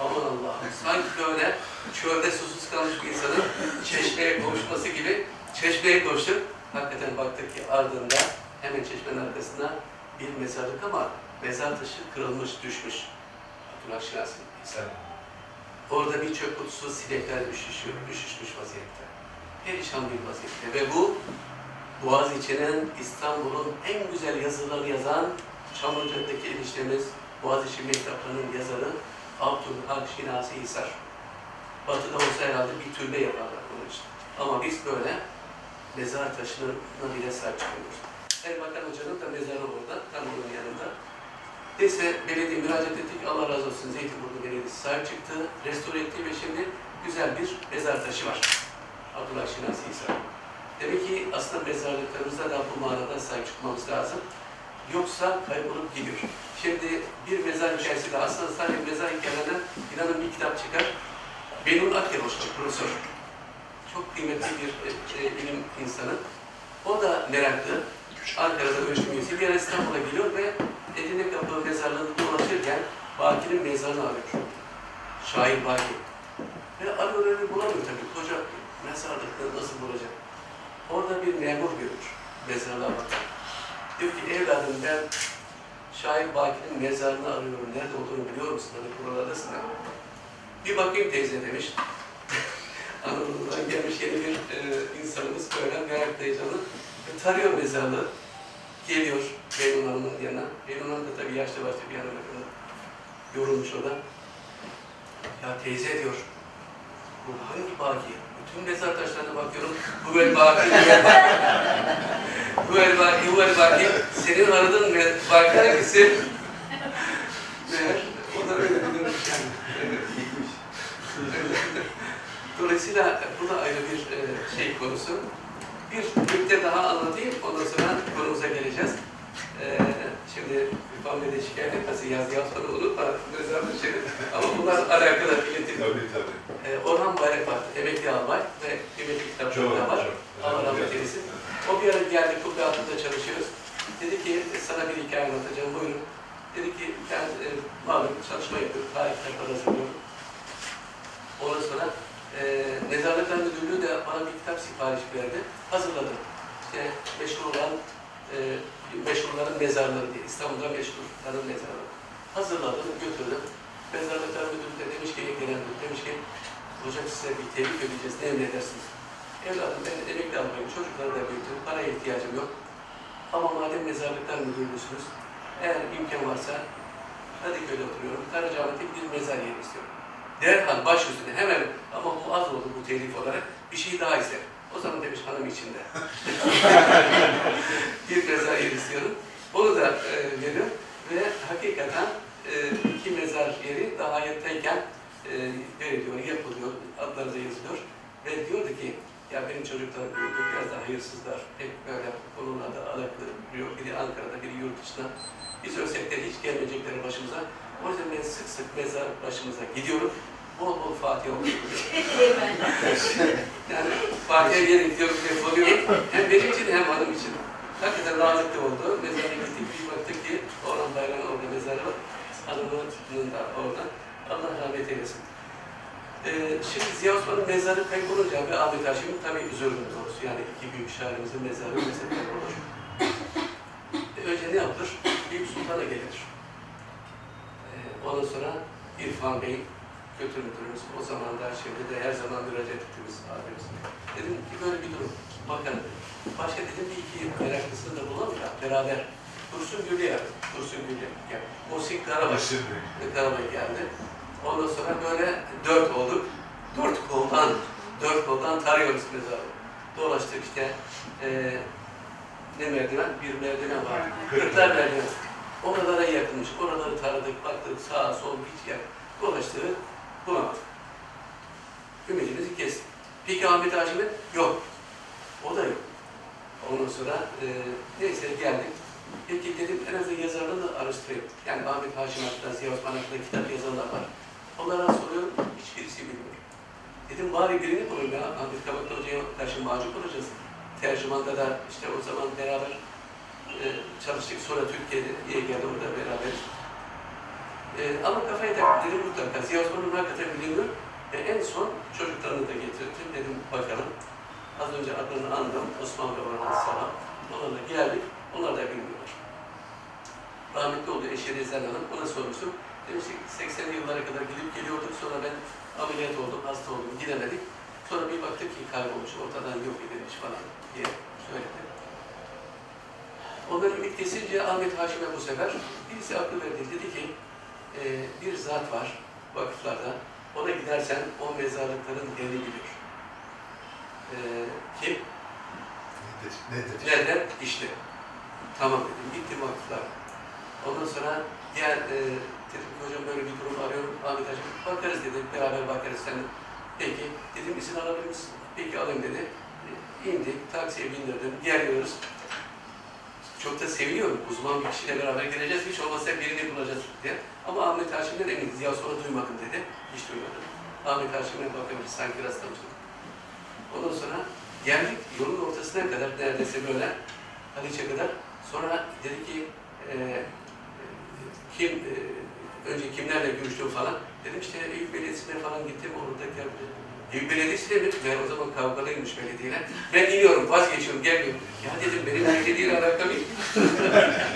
Aman Allah'ım. Sanki böyle çölde susuz kalmış bir insanın çeşmeye kavuşması gibi çeşmeye koştuk. Hakikaten baktık ki ardında hemen çeşmenin arkasına bir mezarlık ama mezar taşı kırılmış, düşmüş. Abdullah Şinas İsa. Orada bir çöp kutusu sinekler üşüşüyor, üşüşmüş vaziyette. Perişan bir vaziyette ve bu Boğaziçi'nin İstanbul'un en güzel yazılarını yazan Çamlıca'daki eniştemiz Boğaziçi Mektapları'nın yazarı Abdülhak Şinasi Hisar. Batı'da olsa herhalde bir türbe yaparlar bunun için. Ama biz böyle mezar taşına bile sahip çıkıyoruz. Erbakan Hoca'nın da mezarı orada, tam bunun yanında. Neyse belediye müracaat ettik, Allah razı olsun Zeytinburnu Belediyesi sahip çıktı, restore etti ve şimdi güzel bir mezar taşı var. Abdullah Şinasi Hisar. Demek ki aslında mezarlıklarımızda da bu manada sahip çıkmamız lazım. Yoksa kaybolup gidiyor. Şimdi bir mezar hikayesi de aslında sadece mezar hikayelerinden inanın bir kitap çıkar. Benun Akyaboş, profesör. Çok kıymetli bir e, e, bilim insanı. O da meraklı. Ankara'da ölçüm üyesi. Bir ara İstanbul'a geliyor ve Edirne Kapı mezarlığını dolaşırken Baki'nin mezarını arıyor. Şair Baki. Ve arıyor öyle bulamıyor tabii. Koca mezarlıkları nasıl bulacak? Orada bir memur görür. Mezarlığa bakar. Diyor ki evladım ben Şair Baki'nin mezarını arıyorum. Nerede olduğunu biliyor musun? Hani buralardasın. Bir bakayım teyze demiş. Anadolu'dan gelmiş yeni bir e, insanımız böyle merak heyecanı. E, tarıyor mezarlığı. Geliyor Beynun Hanım'ın yanına. Beynun Hanım da tabii yaşlı başlı bir yana bakıyor. Yorulmuş o da. Ya teyze diyor, bu hangi baki? Bütün mezar taşlarına bakıyorum. Bu el baki, bu el baki. bu el baki. Senin aradığın me- baki hangisi? Meğer o da öyle biliyormuş yani. Dolayısıyla bu da ayrı bir e, şey konusu. Bir nükte daha anlatayım, ondan sonra konumuza geleceğiz. E, şimdi İrfan Bey de şikayet etmesin, yaz yaz sonra unutma, mezarlık şey. Ama bunlar alakalı iletim. Tabii tabii. E, Orhan Bayrak var, emekli albay ve emekli Çok, kitapçıları da var. Allah rahmet eylesin. O bir ara geldi, kubbe altında çalışıyoruz. Dedi ki, sana bir hikaye anlatacağım, buyurun. Dedi ki, ben e, malum çalışma yapıyorum, tarih kitapları hazırlıyorum. Ondan sonra e, Nezaretler Müdürlüğü de bana bir kitap sipariş verdi. Hazırladım. İşte meşhur olan, e, meşhurların mezarları diye, İstanbul'da meşhurların mezarları. Hazırladım, götürdüm. Mezarlıklar Müdürlüğü de demiş ki, gelen demiş ki, hocam size bir tebrik edeceğiz, ne emredersiniz? Evladım ben emekli almayayım, çocukları da büyüttüm, paraya ihtiyacım yok. Ama madem mezarlıklar müdürlüsünüz, eğer imkan varsa Kadıköy'de oturuyorum, Karacaahmet'te bir mezar yeri istiyorum. Derhal baş üstüne hemen ama bu az oldu bu telif olarak bir şey daha ister. O zaman demiş hanım içinde. bir mezar yeri istiyorum. Onu da e, veriyorum ve hakikaten e, iki mezar yeri daha hayattayken e, veriliyor, yapılıyor, adları da yazılıyor. Ve diyordu ki, ya benim çocuklar büyüdü, biraz da hayırsızlar, hep böyle konularda alakalı duruyor. Biri Ankara'da, biri yurt dışında. Biz ölsek de hiç gelmeyecekleri başımıza. O yüzden ben sık sık mezar başımıza gidiyorum. Bol bol Fatiha okuyorum. yani Fatiha yere gidiyorum, defoluyorum. Hem benim için hem hanım için. Hakikaten rahmetli oldu. Mezara gittik, bir baktık ki Orhan Bayram'ın orada mezarı var. Hanımının da orada. Allah rahmet eylesin. Ee, şimdi Ziya Osman'ın mezarı kaybolunca ve Ahmet Haşim'in tabii üzüldüm doğrusu. Yani iki büyük şairimizin mezarı mesela kaybolur. E, önce ne yapılır? Eyüp Sultan'a gelir. Ee, ondan sonra İrfan Bey, kültür müdürümüz, o zaman da şimdi de her zaman müracaat ettiğimiz abimiz. Dedim ki böyle bir durum. Bakın, başka dedim bir iki meraklısını da bulalım da beraber. Dursun Gül'ü yapın. Dursun Gül'ü. Yani, Musik Karabay. Karabay geldi. Ondan sonra böyle dört olduk. Dört koldan, dört koldan tarıyoruz mezarı. Dolaştık işte. Eee ne merdiven? Bir merdiven var. Kırklar merdiven. Oralara yakınmış. Oraları taradık, baktık sağa sol hiç yer. Dolaştık, bulamadık. Ümidimizi kestik. Peki Ahmet Haşim'e? Yok. O da yok. Ondan sonra e, neyse geldik. Peki dedim en azından yazarını da araştırayım. Yani Ahmet Haşim hakkında, Ziya Osman hakkında kitap yazanlar var. Onlara soruyorum, hiçbirisi bilmiyor. Dedim bari birini bulayım ya. Ahmet Kabaklı Hoca'ya karşı macun olacağız. Tercümanda da işte o zaman beraber e, çalıştık. Sonra Türkiye'ye geldi orada beraber. E, ama kafayı taktım dedim mutlaka. Ziya Osman'ın hakikaten biliniyor. E, en son çocuklarını da getirdim. Dedim bakalım. Az önce adını andım. Osman ve Orhan Salam. Onlarla geldik. Onlar da bilmiyorlar. Rahmetli oldu eşi Rezan Hanım. Ona sormuştum. Demiş ki 80'li yıllara kadar gidip geliyorduk. Sonra ben ameliyat oldum, hasta oldum, gidemedik. Sonra bir baktık ki kaybolmuş, ortadan yok edilmiş falan diye söyledi. Onların ümit kesince Ahmet Haşim'e bu sefer birisi akıl verdi. Dedi ki e, bir zat var vakıflarda. Ona gidersen o mezarlıkların yerini biliyor. E, kim? Nedir? Nedir? Nerede? İşte. Tamam dedim. Gittim vakıflara. Ondan sonra diğer e, dedim ki hocam böyle bir durum arıyorum. Ahmet Hacım bakarız dedi. Beraber bakarız sen. Peki. Dedim izin alabilir misin? Peki alayım dedi. E, indik. Taksiye bindirdim. Geliyoruz. Çok da seviniyorum. Uzman bir kişiyle beraber geleceğiz. Hiç olmazsa birini bulacağız diye. Ama Ahmet Haşim'den eminim. Ziya sonra duymadım dedi. Hiç duymadım. Ahmet Haşim'e bakıyoruz. Sanki rastlamıştık. Ondan sonra geldik. Yolun ortasına kadar neredeyse böyle Haliç'e kadar. Sonra dedi ki e, kim e, önce kimlerle görüştüm falan. Dedim işte Eyüp Belediyesi'ne falan gittim orada Belediyesi de mi? Ben o zaman kavgalıymış belediyeyle. Ben iniyorum, vazgeçiyorum, gelmiyorum. Ya dedim benim belediyeyle alakam yok.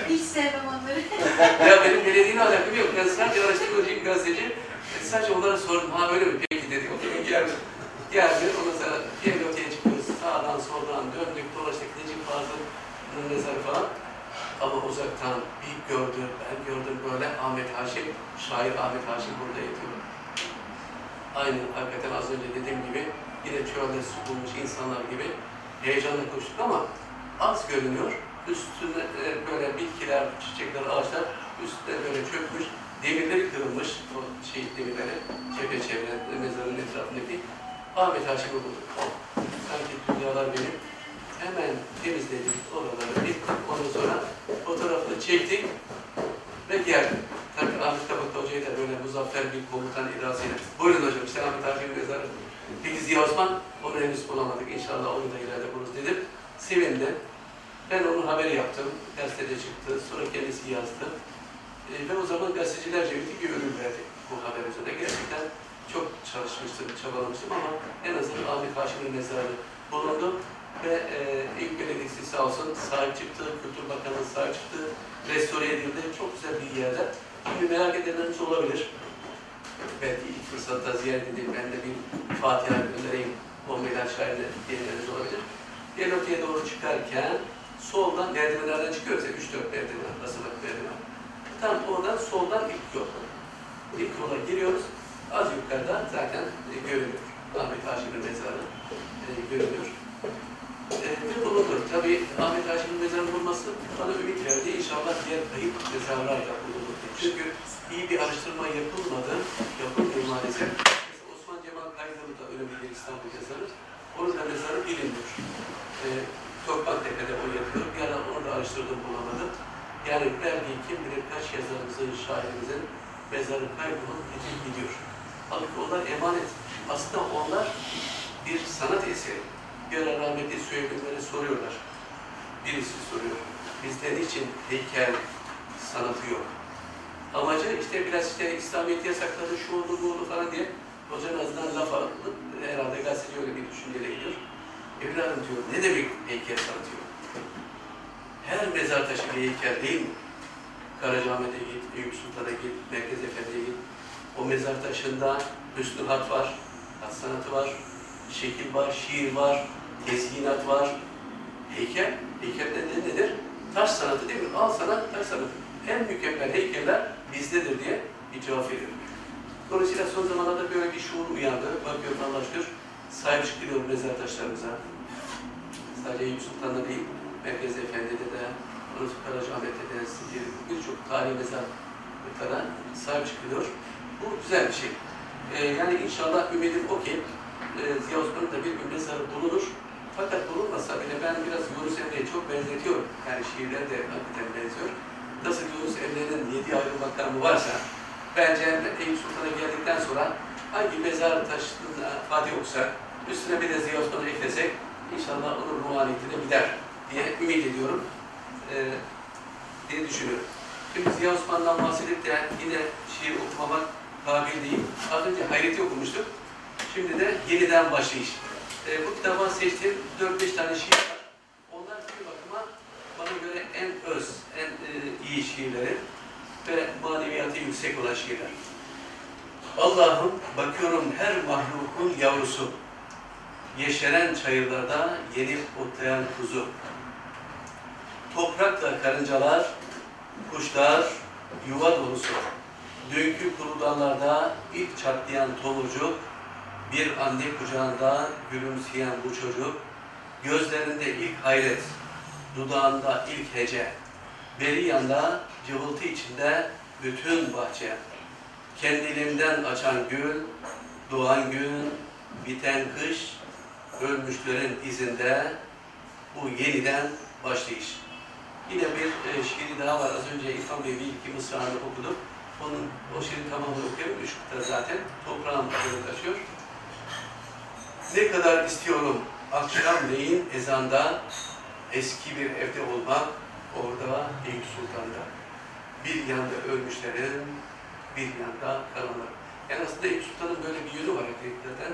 Hiç sevmem onları. ya benim belediyeyle alakam yok. Ben sadece araştırmacıyım, gazeteci. E, sadece onlara sordum. Ha öyle mi? Peki dedi. O zaman geldi. Geldi. Ondan sonra bir öteye çıkıyoruz. Sağdan soldan döndük, dolaştık. Necip Fazıl'ın mezarı falan. Ama uzaktan bir gördüm, ben gördüm böyle Ahmet Haşim, şair Ahmet Haşim burada yatıyor. Aynı hakikaten az önce dediğim gibi yine çölde su bulmuş insanlar gibi heyecanla koştuk ama az görünüyor. Üstüne e, böyle bitkiler, çiçekler, ağaçlar üstüne böyle çökmüş, demirleri kırılmış, o şey demirleri, çevre çevre mezarın etrafındaki Ahmet Haşim'i bulduk. Oh, sanki dünyalar benim. Hemen temizledik oraları, bittik. Ondan sonra fotoğrafını çektik ve geldik. Tabii Ahmet Kabak Hoca'yı da böyle muzaffer bir komutan edasıyla. Buyurun hocam, işte Ahmet Haşim'in mezarı. Peki Ziya Osman, onu henüz bulamadık. İnşallah onu da ileride buluruz dedim. Sevindi. Ben onun haberi yaptım. Gazetede çıktı. Sonra kendisi yazdı. E, ve o zaman gazetecilerce bir ödül verdik bu haber üzerine. Gerçekten çok çalışmıştım, çabalamıştım ama en azından Ahmet Haşim'in mezarı bulundu. Ve e, ilk belediyesi sağ olsun sahip çıktı, Kültür Bakanı sahip çıktı, restore edildi. Çok güzel bir yerde. Şimdi merak edenleriniz olabilir. Belki ilk fırsatta ziyaret edeyim, ben de bir Fatiha göndereyim, Bombeler şairine diyenleriniz olabilir. Gelöte'ye doğru çıkarken soldan merdivenlerden çıkıyoruz ya, 3-4 merdiven, basamak merdiven. Tam oradan soldan ilk yol. İlk yola giriyoruz. Az yukarıda zaten e, görünüyor. Ahmet Haşim'in mezarı e, görünüyor. E, ve bulunur. Tabii Ahmet Haşim'in mezarını bulması bana ümit verdi. İnşallah diğer kayıp mezarlar da bulunur. Çünkü iyi bir araştırma yapılmadı. Yapılmıyor maalesef. Mesela Osman Cemal Kaydalı da önemli bir İstanbul yazarı. Onun da mezarı bilinmiyor. E, Topraktepe'de o yatıyor. Bir ara onu da araştırdım bulamadım. Yani belki kim bilir kaç yazarımızın, şairimizin mezarı kaybolup gidip gidiyor. Halbuki onlar emanet. Aslında onlar bir sanat eseri. Ara rahmetli Süheybinlere soruyorlar. Birisi soruyor. Bizde niçin heykel sanatı yok? Amacı işte biraz işte İslamiyet yasakladı, şu oldu, bu oldu falan diye hocanın ağzından laf alıp herhalde gazeteci öyle bir düşünceyle gidiyor. Evladım diyor, ne demek heykel sanatı yok? Her mezar taşı bir heykel değil mi? Karacaahmet'e git, Eyüp Sultan'a git, Merkez Efendi'ye git. O mezar taşında hüsnü hat var, hat sanatı var, şekil var, şiir var, tezginat var. Heykel, heykelde ne nedir? Taş sanatı değil mi? Al sanat, taş sanatı. En mükemmel heykeller bizdedir diye cevap veriyor. Dolayısıyla son zamanlarda böyle bir şuur uyandı. Bakıyorum Allah şükür sahip çıkıyor mezar taşlarımıza. Sadece Eyüp Sultan'da değil, Merkez Efendi'de de, Orası Karacaahmet'te de, birçok tarihi mezarlıklara sahip çıkılıyor. Bu güzel bir şey. Ee, yani inşallah ümidim o ki e, Ziya Osman'ın da bir gün mezarı bulunur. Fakat bulunmasa bile ben biraz Yunus Emre'ye çok benzetiyorum. Yani şiirler de hakikaten benziyor. Nasıl Yunus Emre'nin yedi ayrı makamı varsa, bence Eyüp Sultan'a geldikten sonra hangi mezar taşına Fatih okusak, üstüne bir de Ziya Osman'ı eklesek, inşallah onun ruhaniyetine gider diye ümit ediyorum. Ee, diye düşünüyorum. Şimdi Ziya Osman'dan bahsedip de yine şiir okumamak kabil değil. Az önce Hayret'i okumuştuk. Şimdi de yeniden başlayış. Ee, bu kitaba seçtiğim 4-5 tane şiir var. Onlar bir bakıma bana göre en öz, en e, iyi şiirleri ve maneviyatı yüksek olan şiirler. Allah'ım bakıyorum her mahlukun yavrusu. Yeşeren çayırlarda yenip otlayan kuzu. Toprakla karıncalar, kuşlar, yuva dolusu. Dünkü kuru dallarda ilk çatlayan tomurcuk, bir anne kucağında gülümseyen bu çocuk, gözlerinde ilk hayret, dudağında ilk hece, beri yanda cıvıltı içinde bütün bahçe. Kendiliğinden açan gül, doğan gün, biten kış, ölmüşlerin izinde bu yeniden başlayış. Yine bir e, şiiri daha var. Az önce İrfan Bey bir iki mısrağını okudu. Onun, o şiirin tamamını okuyalım. Üç kıta zaten. Toprağın taşıyor. Ne kadar istiyorum akşamleyin ezanda eski bir evde olmak orada Eyüp Sultan'da. Bir yanda ölmüşlerin, bir yanda kalanlar. Yani aslında Eyüp Sultan'ın böyle bir yönü var hakikaten.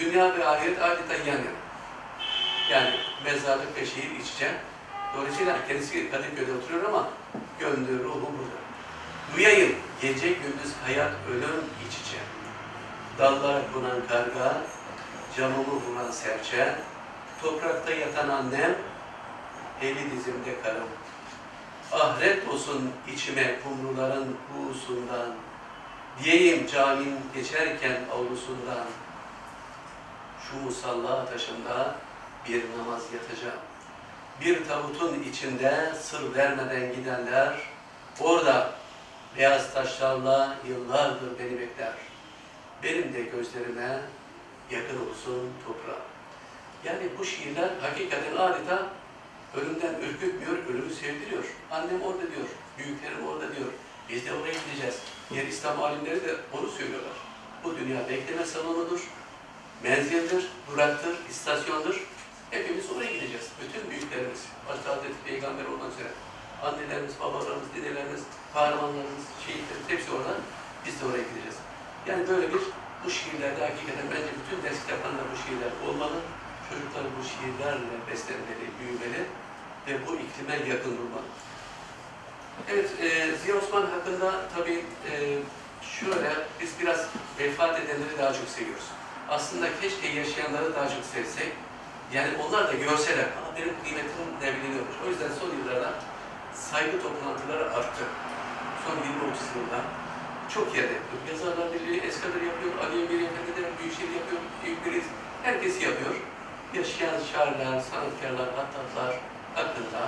Dünya ve ahiret adeta yan yana. Yani mezarlık ve şehir iç içe. Dolayısıyla kendisi Kadıköy'de oturuyor ama gönlü, ruhu burada. Duyayım gece gündüz hayat ölüm iç içe. Dallara konan karga, camımı vuran serçe, toprakta yatan annem, eli dizimde karım. Ahret olsun içime kumruların kuğusundan, diyeyim camim geçerken avlusundan, şu musalla taşında bir namaz yatacağım. Bir tabutun içinde sır vermeden gidenler, orada beyaz taşlarla yıllardır beni bekler. Benim de gözlerime yakın olsun toprağa. Yani bu şiirler hakikaten adeta ölümden ürkütmüyor, ölümü sevdiriyor. Annem orada diyor, büyüklerim orada diyor. Biz de oraya gideceğiz. Diğer İslam alimleri de onu söylüyorlar. Bu dünya bekleme salonudur, menzildir, duraktır, istasyondur. Hepimiz oraya gideceğiz. Bütün büyüklerimiz, başta Hazreti Peygamber olmak üzere, annelerimiz, babalarımız, dedelerimiz, kahramanlarımız, şehitlerimiz hepsi orada. Biz de oraya gideceğiz. Yani böyle bir bu şiirlerde hakikaten bence bütün ders kitaplarında bu şiirler olmalı. Çocuklar bu şiirlerle beslenmeli, büyümeli ve bu iklime yakın durmalı. Evet, e, Ziya Osman hakkında tabii e, şöyle, biz biraz vefat edenleri daha çok seviyoruz. Aslında keşke yaşayanları daha çok sevsek, yani onlar da görseler, ama benim kıymetim ne biliniyormuş. O yüzden son yıllarda saygı toplantıları arttı. Son 20-30 yılda çok yerde yapıyor. Yazarlar Birliği, Eskadır yapıyor, Ali Emir Efendi de Büyükşehir yapıyor, Büyükbiriz, herkes yapıyor. Yaşayan şairler, sanatkarlar, hattatlar hakkında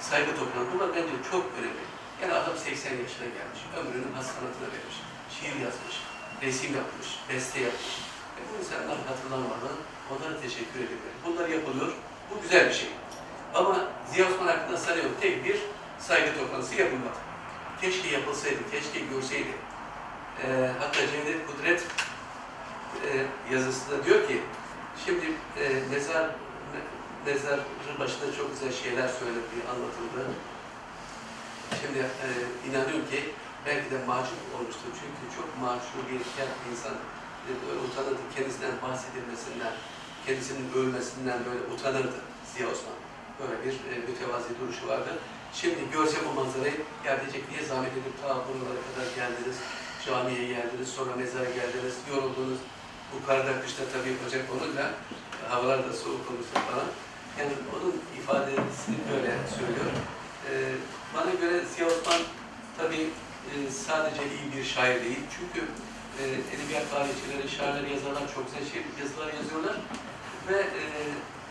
saygı toplantıları. Bunlar bence çok önemli. Yani adam 80 yaşına gelmiş, ömrünün hasanatına vermiş, şiir yazmış, resim yapmış, beste yapmış. E bu insanlar hatırlanmalı, onlara teşekkür ediyorum. Bunlar yapılıyor, bu güzel bir şey. Ama Ziya Osman hakkında sanıyorum tek bir saygı toplantısı yapılmadı. Keşke yapılsaydı, keşke görseydi. Ee, hatta Cevdet Kudret e, yazısında diyor ki, şimdi e, mezar me- mezarı başında çok güzel şeyler söylendiği anlatıldı. Şimdi e, inanıyorum ki belki de mahcup olmuştur. Çünkü çok mahcubiyetkar bir insan. E, böyle utanırdı kendisinden bahsedilmesinden, kendisinin ölmesinden böyle utanırdı Ziya Osman. Böyle bir e, mütevazi duruşu vardı. Şimdi görse bu manzarayı, ya diyecek niye zahmet edip ta buralara kadar geldiniz, camiye geldiniz, sonra mezara geldiniz, yoruldunuz. Bu karda, kışta tabii Ocak olunca havalar da soğuk olursa falan. Yani onun ifadesini böyle söylüyor. Ee, bana göre Ziya Osman tabii e, sadece iyi bir şair değil. Çünkü e, edebiyat tarihçileri, şairler, yazarlar çok güzel şey, yazılar yazıyorlar. Ve e,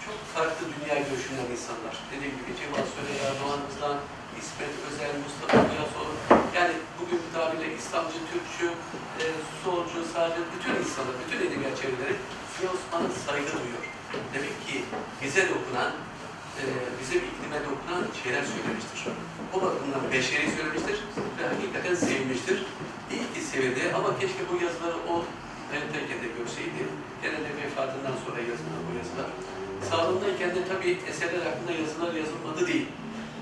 çok farklı dünya görüşünden insanlar. Dediğim gibi Cemal Süreya, Doğan Hızlan, İsmet Özel, Mustafa Kuyasoğlu. Yani bugün tabirle İslamcı, Türkçü, e, solcu, sağcı, bütün insanlar, bütün edebiyat çevreleri Ziya Osman'a saygı duyuyor. Demek ki bize dokunan, e, bizim iklime dokunan şeyler söylemiştir. O bakımdan beşeri söylemiştir ve hakikaten sevmiştir. İyi ki sevildi ama keşke bu yazıları o hayattayken de görseydi. Gene de vefatından sonra yazılan bu yazılar. Sağlığındayken de tabii eserler hakkında yazılar yazılmadı değil.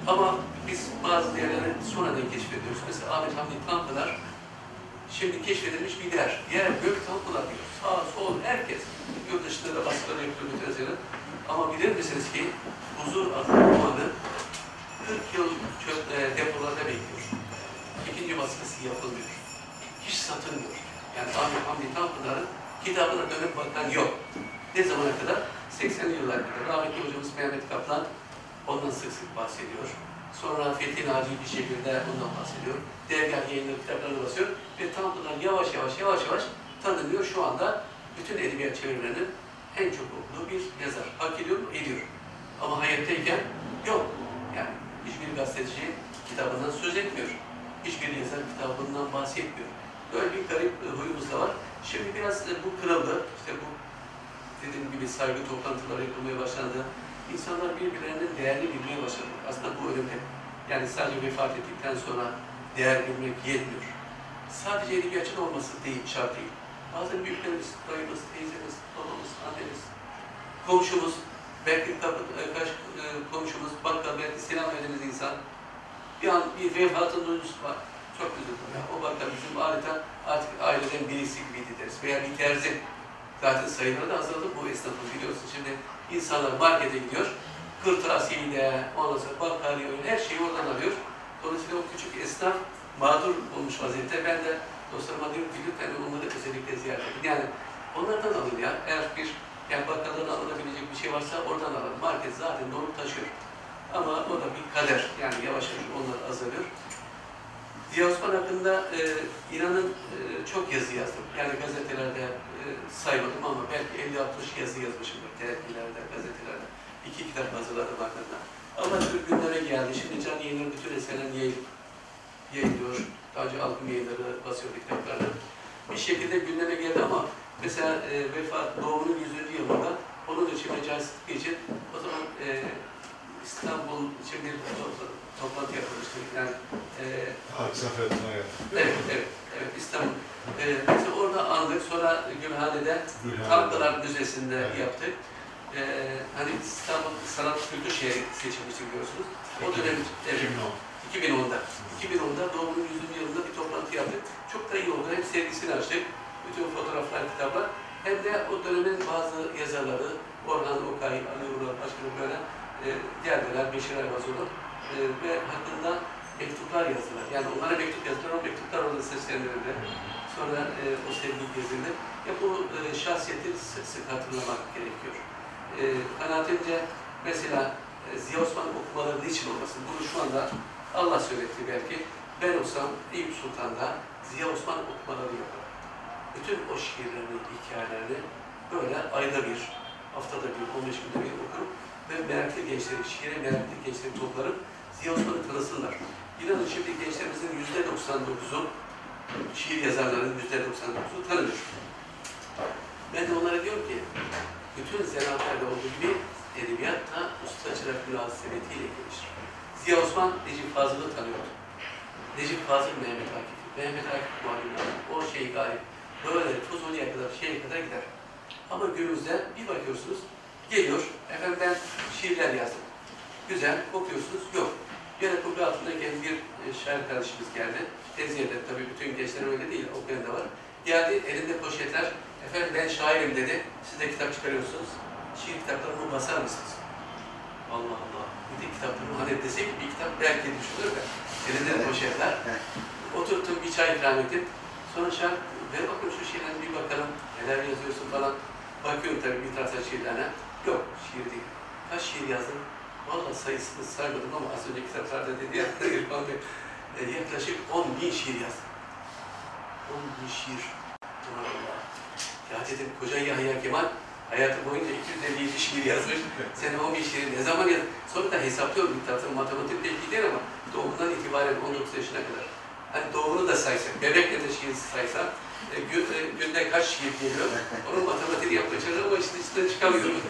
Ama biz bazı yerleri sonradan keşfediyoruz. Mesela Ahmet Hamdi Tanpınar şimdi keşfedilmiş bir yer. Yer gök Tanpınar diyor. Sağ, sol, herkes. Yurt dışında da baskıları yapıyor mütezeler. Ama bilir misiniz ki huzur adlı romanı 40 yıl çöp, e, depolarda bekliyor. İkinci baskısı yapılmıyor. Hiç satılmıyor. Yani Ahmet Hamdi Tanpınar'ın kitabına dönüp bakan yok. Ne zamana kadar? 80'li yıllar kadar. Rahmetli hocamız Mehmet Kaplan ondan sık sık bahsediyor. Sonra Fethi Naci bir şekilde ondan bahsediyor. Dergah yayınları kitaplarını basıyor. Ve Tanpınar yavaş yavaş yavaş yavaş tanınıyor. Şu anda bütün edebiyat çevirilerinin en çok okuduğu bir yazar. Hak ediyor mu? Ediyor. Ama hayattayken yok. Yani hiçbir gazeteci kitabından söz etmiyor. Hiçbir yazar kitabından bahsetmiyor. Böyle bir garip e, huyumuz da var. Şimdi biraz e, bu kırıldı. İşte bu dediğim gibi saygı toplantıları yapılmaya başlandı. İnsanlar birbirlerinin değerini bilmeye başladı. Aslında bu önemli. Yani sadece vefat ettikten sonra değer bilmek yetmiyor. Sadece edebiyatçı olması değil, şart değil. Bazen büyüklerimiz, dayımız, teyzemiz, babamız, annemiz, komşumuz, belki kapı, e, kaç, e, komşumuz, bakkal, belki selam verdiğimiz insan bir an bir vefatın duygusu var. Çok üzüldüm ya. O bakkal bizim adeta artık aileden birisi gibiydi deriz. Veya bir terzi. Zaten sayıları da azaldı bu esnafın biliyorsun. Şimdi insanlar markete gidiyor, kırtasiyeyi de, ondan sonra bakkaliye, her şeyi oradan alıyor. Dolayısıyla o küçük esnaf mağdur olmuş vaziyette. Ben de dostlarıma diyorum ki lütfen onları özellikle ziyaret edin. Yani onlardan alın ya. Eğer bir yani bakkaldan alınabilecek bir şey varsa oradan alın. Market zaten dolup taşıyor. Ama o da bir kader. Yani yavaş yavaş onlar azalıyor. Ziya Osman hakkında e, inanın e, çok yazı yazdım. Yani gazetelerde saymadım ama belki 50-60 yazı yazmışımdır. Dergilerde, gazetelerde. İki kitap hazırladım hakkında. Ama gündeme geldi. Şimdi Can Yayınları bütün eserlerini yayın, yayınlıyor. Daha önce Alkım Yayınları basıyordu kitaplarını. Bir şekilde gündeme geldi ama mesela e, vefat doğumunun 100. yılında onun için Mecai Sıtkı için o zaman e, İstanbul için bir to- toplantı yapılmıştı. Yani e, Aksafer evet, evet, evet İstanbul. E, mesela orada andık. Sonra Gülhane'de Gülhan. Tanklar Müzesi'nde Evet. yaptık. Ee, hani İstanbul Sanat Kültür Şehri seçilmişti biliyorsunuz. O dönem evet, 2010. 2010'da. 2010'da doğumunun 100. yılında bir toplantı yaptık. Çok da iyi oldu. Hem sergisini açtık. Bütün fotoğraflar, kitaplar. Hem de o dönemin bazı yazarları, Orhan Okay, Ali Ural, başka böyle e, geldiler, Beşir Ayvazoğlu e, ve hakkında mektuplar yazdılar. Yani onlara mektup yazdılar, o mektuplar orada seslendirildi. Sonra e, o sevgi gezildi. Ya bu e, şahsiyeti sık sık hatırlamak gerekiyor. E, kanaatimce mesela e, Ziya Osman okumaları niçin olmasın? Bunu şu anda Allah söyletti belki. Ben olsam Eyüp Sultan'da Ziya Osman okumaları yaparım. Bütün o şiirlerini, hikayelerini böyle ayda bir, haftada bir, 15 günde bir okurum ve meraklı gençleri, şiire meraklı gençleri toplarım. Ziya Osman'ı tanısınlar. İnanın şimdi gençlerimizin yüzde 99'u şiir yazarların yüzde 99'u tanımıyor. Ben de onlara diyorum ki, bütün zanaatlerde olduğu gibi edebiyat da usta çırak münasebetiyle gelişir. Ziya Osman Necip Fazıl'ı tanıyordu. Necip Fazıl Mehmet Akif. Mehmet Akif muhalim o şey galip. Böyle Fuzoli'ye kadar, şeye kadar gider. Ama günümüzde bir bakıyorsunuz, geliyor, efendim ben şiirler yazdım. Güzel, okuyorsunuz, yok. Yine kubbe altındayken bir e, şair kardeşimiz geldi. Teziyede tabii bütün gençler öyle değil, okuyan da var. Geldi, elinde poşetler, efendim ben şairim dedi, siz de kitap çıkarıyorsunuz. Şiir kitaplarımı basar mısınız? Allah Allah, bir de kitaplarımı hani desek bir kitap belki düşünür de. Elinde poşetler. Oturttum, bir çay ikram ettim. Sonra şark, ver bakayım şu şiirlerine bir bakalım, neler yazıyorsun falan. Bakıyorum tabii bir taraftan şiirlerine. Yok, şiir değil. Kaç şiir yazdım? Valla sayısını saymadım ama az önce kitaplarda dedi ya İrfan Bey, yaklaşık 10 bin şiir yazdım. 10 bin şiir. Ya dedim koca Yahya Kemal hayatı boyunca 257 şiir yazmış. Sen 10 bin şiiri ne zaman yazdın? Sonra da hesaplıyorum taraftan matematik belki değil ama doğumundan itibaren 19 yaşına kadar. Hani doğumunu da saysak, bebekle de şiir saysak, e, gü- e, günde kaç şiir geliyor? Onun matematiğini yapmaya çalışıyorum ama işte içinden çıkamıyorum.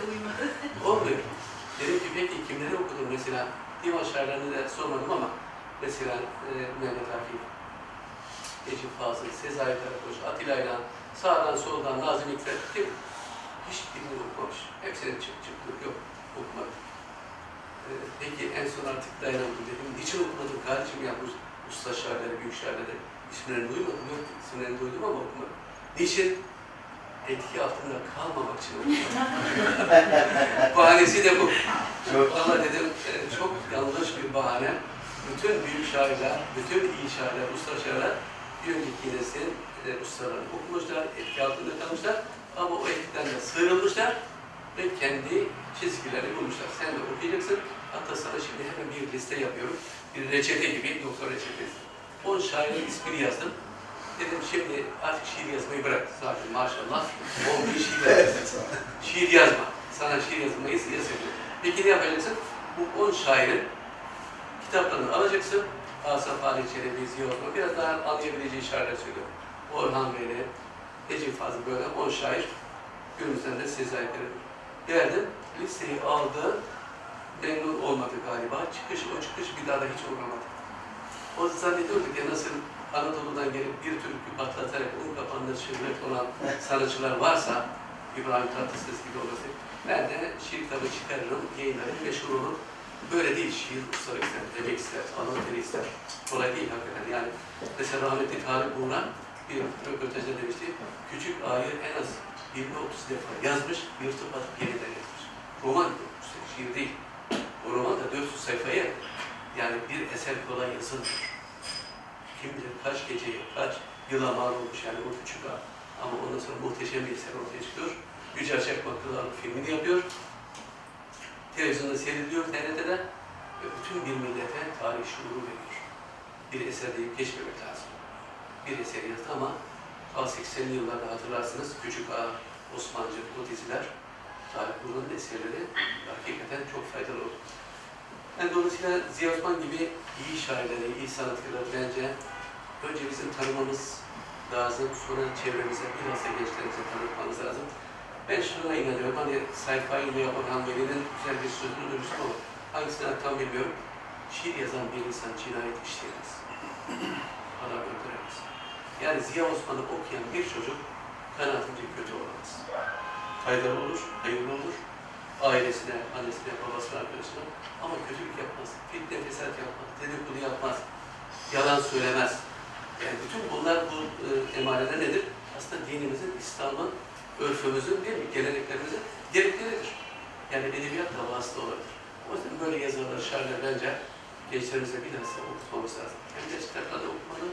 Olmuyor. Dedim ki peki kimleri okudum mesela? Divan şairlerini de sormadım ama mesela e, Mehmet Akif, Necip Fazıl, Sezai Karakoç, Atilla İlhan, sağdan soldan Nazım Hikmet kim? Hiçbirini okumamış. Hepsinin çık çıktı yok okumadım. E, peki en son artık dayanamadım dedim. Niçin okumadım kardeşim ya bu usta şairleri, büyük şairleri isimlerini duymadım. Yok isimlerini duydum ama okumadım. Niçin? Etki altında kalmamak için. Bahanesi de bu. Ama dedim e, çok yanlış bir bahane. Bütün büyük şairler, bütün iyi şairler, usta şairler bir önceki neslin e, ustalarını okumuşlar, etki altında kalmışlar. Ama o etkiden de sıyrılmışlar ve kendi çizgilerini bulmuşlar. Sen de okuyacaksın. Hatta sana şimdi hemen bir liste yapıyorum. Bir reçete gibi, doktor reçetesi. 10 şairin ismini yazdım. Dedim şimdi artık şiir yazmayı bırak. Zaten maşallah 10 bin şiir yazacaksın. Şiir yazma. Sana şiir yazmayı yasaklıyor. Peki ne yapacaksın? Bu 10 şairin kitaplarını alacaksın. Asaf Ali Çelebi, Ziya Osman, biraz daha anlayabileceği şairler söylüyorum. Orhan Veli, Necip Fazıl böyle 10 şair. Günümüzden de Sezai Karakoç. Geldim, listeyi aldı. Memnun olmadı galiba. Çıkış, o çıkış bir daha da hiç uğramadı. O zannediyordu ki nasıl Anadolu'dan gelip bir türkü patlatarak un kapanında şöhret olan sanatçılar varsa İbrahim Tatlıses gibi olması ben de şiir kitabı çıkarırım, yayınlarım, meşhur olur. Böyle değil, şiir ustalık ister, demek ister, anlatır ister. Kolay değil hakikaten yani. Mesela rahmetli Talip Buğra bir röportajda demişti, küçük A'yı en az 20-30 defa yazmış, yırtıp atıp yeniden yazmış. Roman şiir değil. O roman da 400 sayfaya yani bir eser kolay yazılmıyor. Kim bilir kaç geceye, kaç yıla mal olmuş yani o küçük ağa. Ama ondan sonra muhteşem bir eser ortaya çıkıyor. Yücel Çakmaklılar'ın filmini yapıyor. Televizyonda seyrediliyor TRT'de ve bütün bir millete tarih şuuru veriyor. Bir eser deyip geçmemek lazım. Bir eser yazdı ama ta 80'li yıllarda hatırlarsınız Küçük Ağa, Osmancı, o diziler tarih bunun eserleri hakikaten çok faydalı oldu. Yani dolayısıyla Ziya Osman gibi iyi şairleri, iyi sanatkarları bence önce bizim tanımamız lazım, sonra çevremize, bilhassa gençlerimize tanıtmamız lazım. Ben şuna inanıyorum, hani sayfayı ile Orhan Veli'nin güzel bir sözünü duymuştum ama hangisinden tam bilmiyorum. Şiir yazan bir insan cinayet işleyemez. Adam öldüremez. Yani Ziya Osman'ı okuyan bir çocuk kanaatimce kötü olamaz. Faydalı olur, hayırlı olur. Ailesine, annesine, babasına, arkadaşına ama kötülük yapmaz. Fitne, fesat yapmaz, dedikodu yapmaz. Yalan söylemez. Yani bütün bunlar bu e, emareler nedir? Aslında dinimizin, İslam'ın, örfümüzün değil mi, geleneklerimizin gerekleridir. Yani edebiyat da vasıta olabilir. O yüzden böyle yazılar, şairler bence gençlerimize bilhassa okutmamız lazım. Hem gençlerle okumalı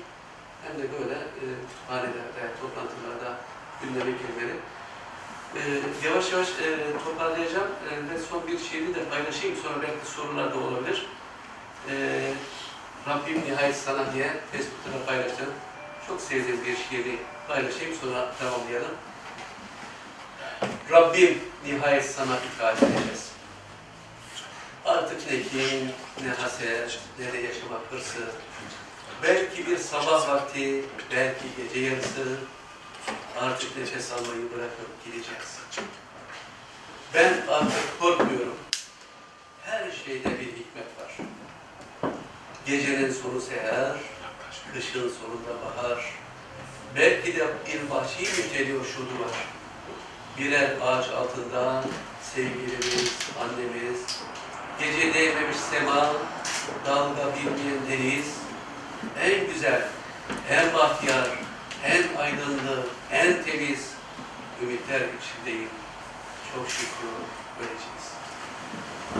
hem de böyle e, kütüphanelerde, toplantılarda gündeme girmeli. E, yavaş yavaş e, toparlayacağım e, ve son bir şiiri de paylaşayım. Sonra belki sorular da olabilir. E, Rabbim nihayet sana diye Facebook'ta paylaştım. Çok sevdiğim bir şiiri paylaşayım sonra tamamlayalım. Rabbim nihayet sana itaat edeceğiz. Artık ne kin, ne haset, ne de yaşamak hırsı. Belki bir sabah vakti, belki gece yarısı. Artık nefes almayı bırakıp gideceğiz. Ben artık korkmuyorum. Her şeyde bir hikmet var. Gecenin sonu seher, kışın sonunda bahar. Belki de bir vahşi müjdeliyor şu duvar. Birer ağaç altında sevgilimiz, annemiz, gece değmemiş sema, dalga bilmeyen deniz, en güzel, en bahtiyar, en aydınlı, en temiz ümitler içindeyim. Çok şükür öleceğiz.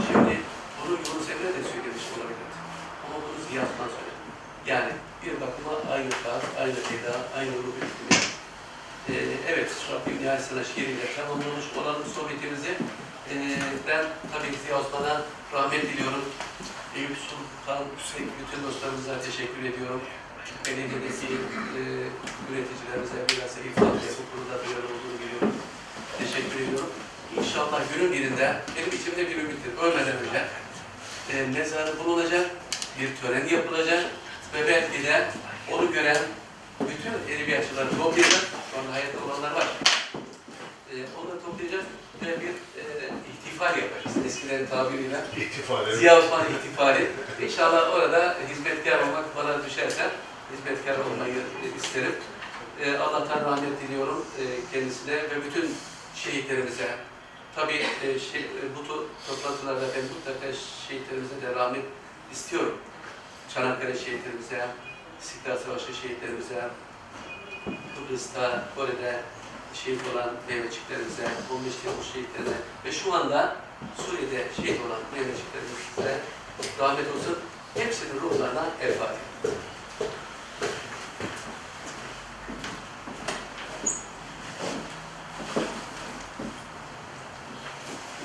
Şimdi bunu Yunus Emre de söylemiş olabilir. Ama bunu Ziya Aslan söyledi. Yani bir bakıma aynı tarz, aynı eda, aynı ruh hükmü. Ee, evet, Rabbim nihayet sana şiiriyle tamamlamış olalım sohbetimizi. Ee, ben tabii Ziya Osman'a rahmet diliyorum. Eyüp Sultan Hüseyin bütün dostlarımıza teşekkür ediyorum. Belediyedeki e, üreticilerimize biraz ifade bu konuda duyarlı olduğunu biliyorum. Teşekkür ediyorum. İnşallah günün birinde benim içimde bir ümittir. Ölmeden önce e, mezarı bulunacak, bir tören yapılacak ve belki de onu gören bütün edebiyatçıları toplayacak. Şu anda hayatta olanlar var. E, onları toplayacak ve bir e, ihtifal yapacağız. Eskilerin tabiriyle. İhtifal Ziya Osman ihtifali. İnşallah orada hizmetkar olmak bana düşerse hizmetkar olmayı isterim. Ee, Allah'tan rahmet diliyorum e, kendisine ve bütün şehitlerimize. Tabii e, şey, e, bu to- toplantılarda ben mutlaka şehitlerimize de rahmet istiyorum. Çanakkale şehitlerimize, İstiklal Savaşı şehitlerimize, Kıbrıs'ta, Kore'de şehit olan Mehmetçiklerimize, 15 Temmuz şehitlerine ve şu anda Suriye'de şehit olan Mehmetçiklerimize rahmet olsun. Hepsinin ruhlarına el Fatiha.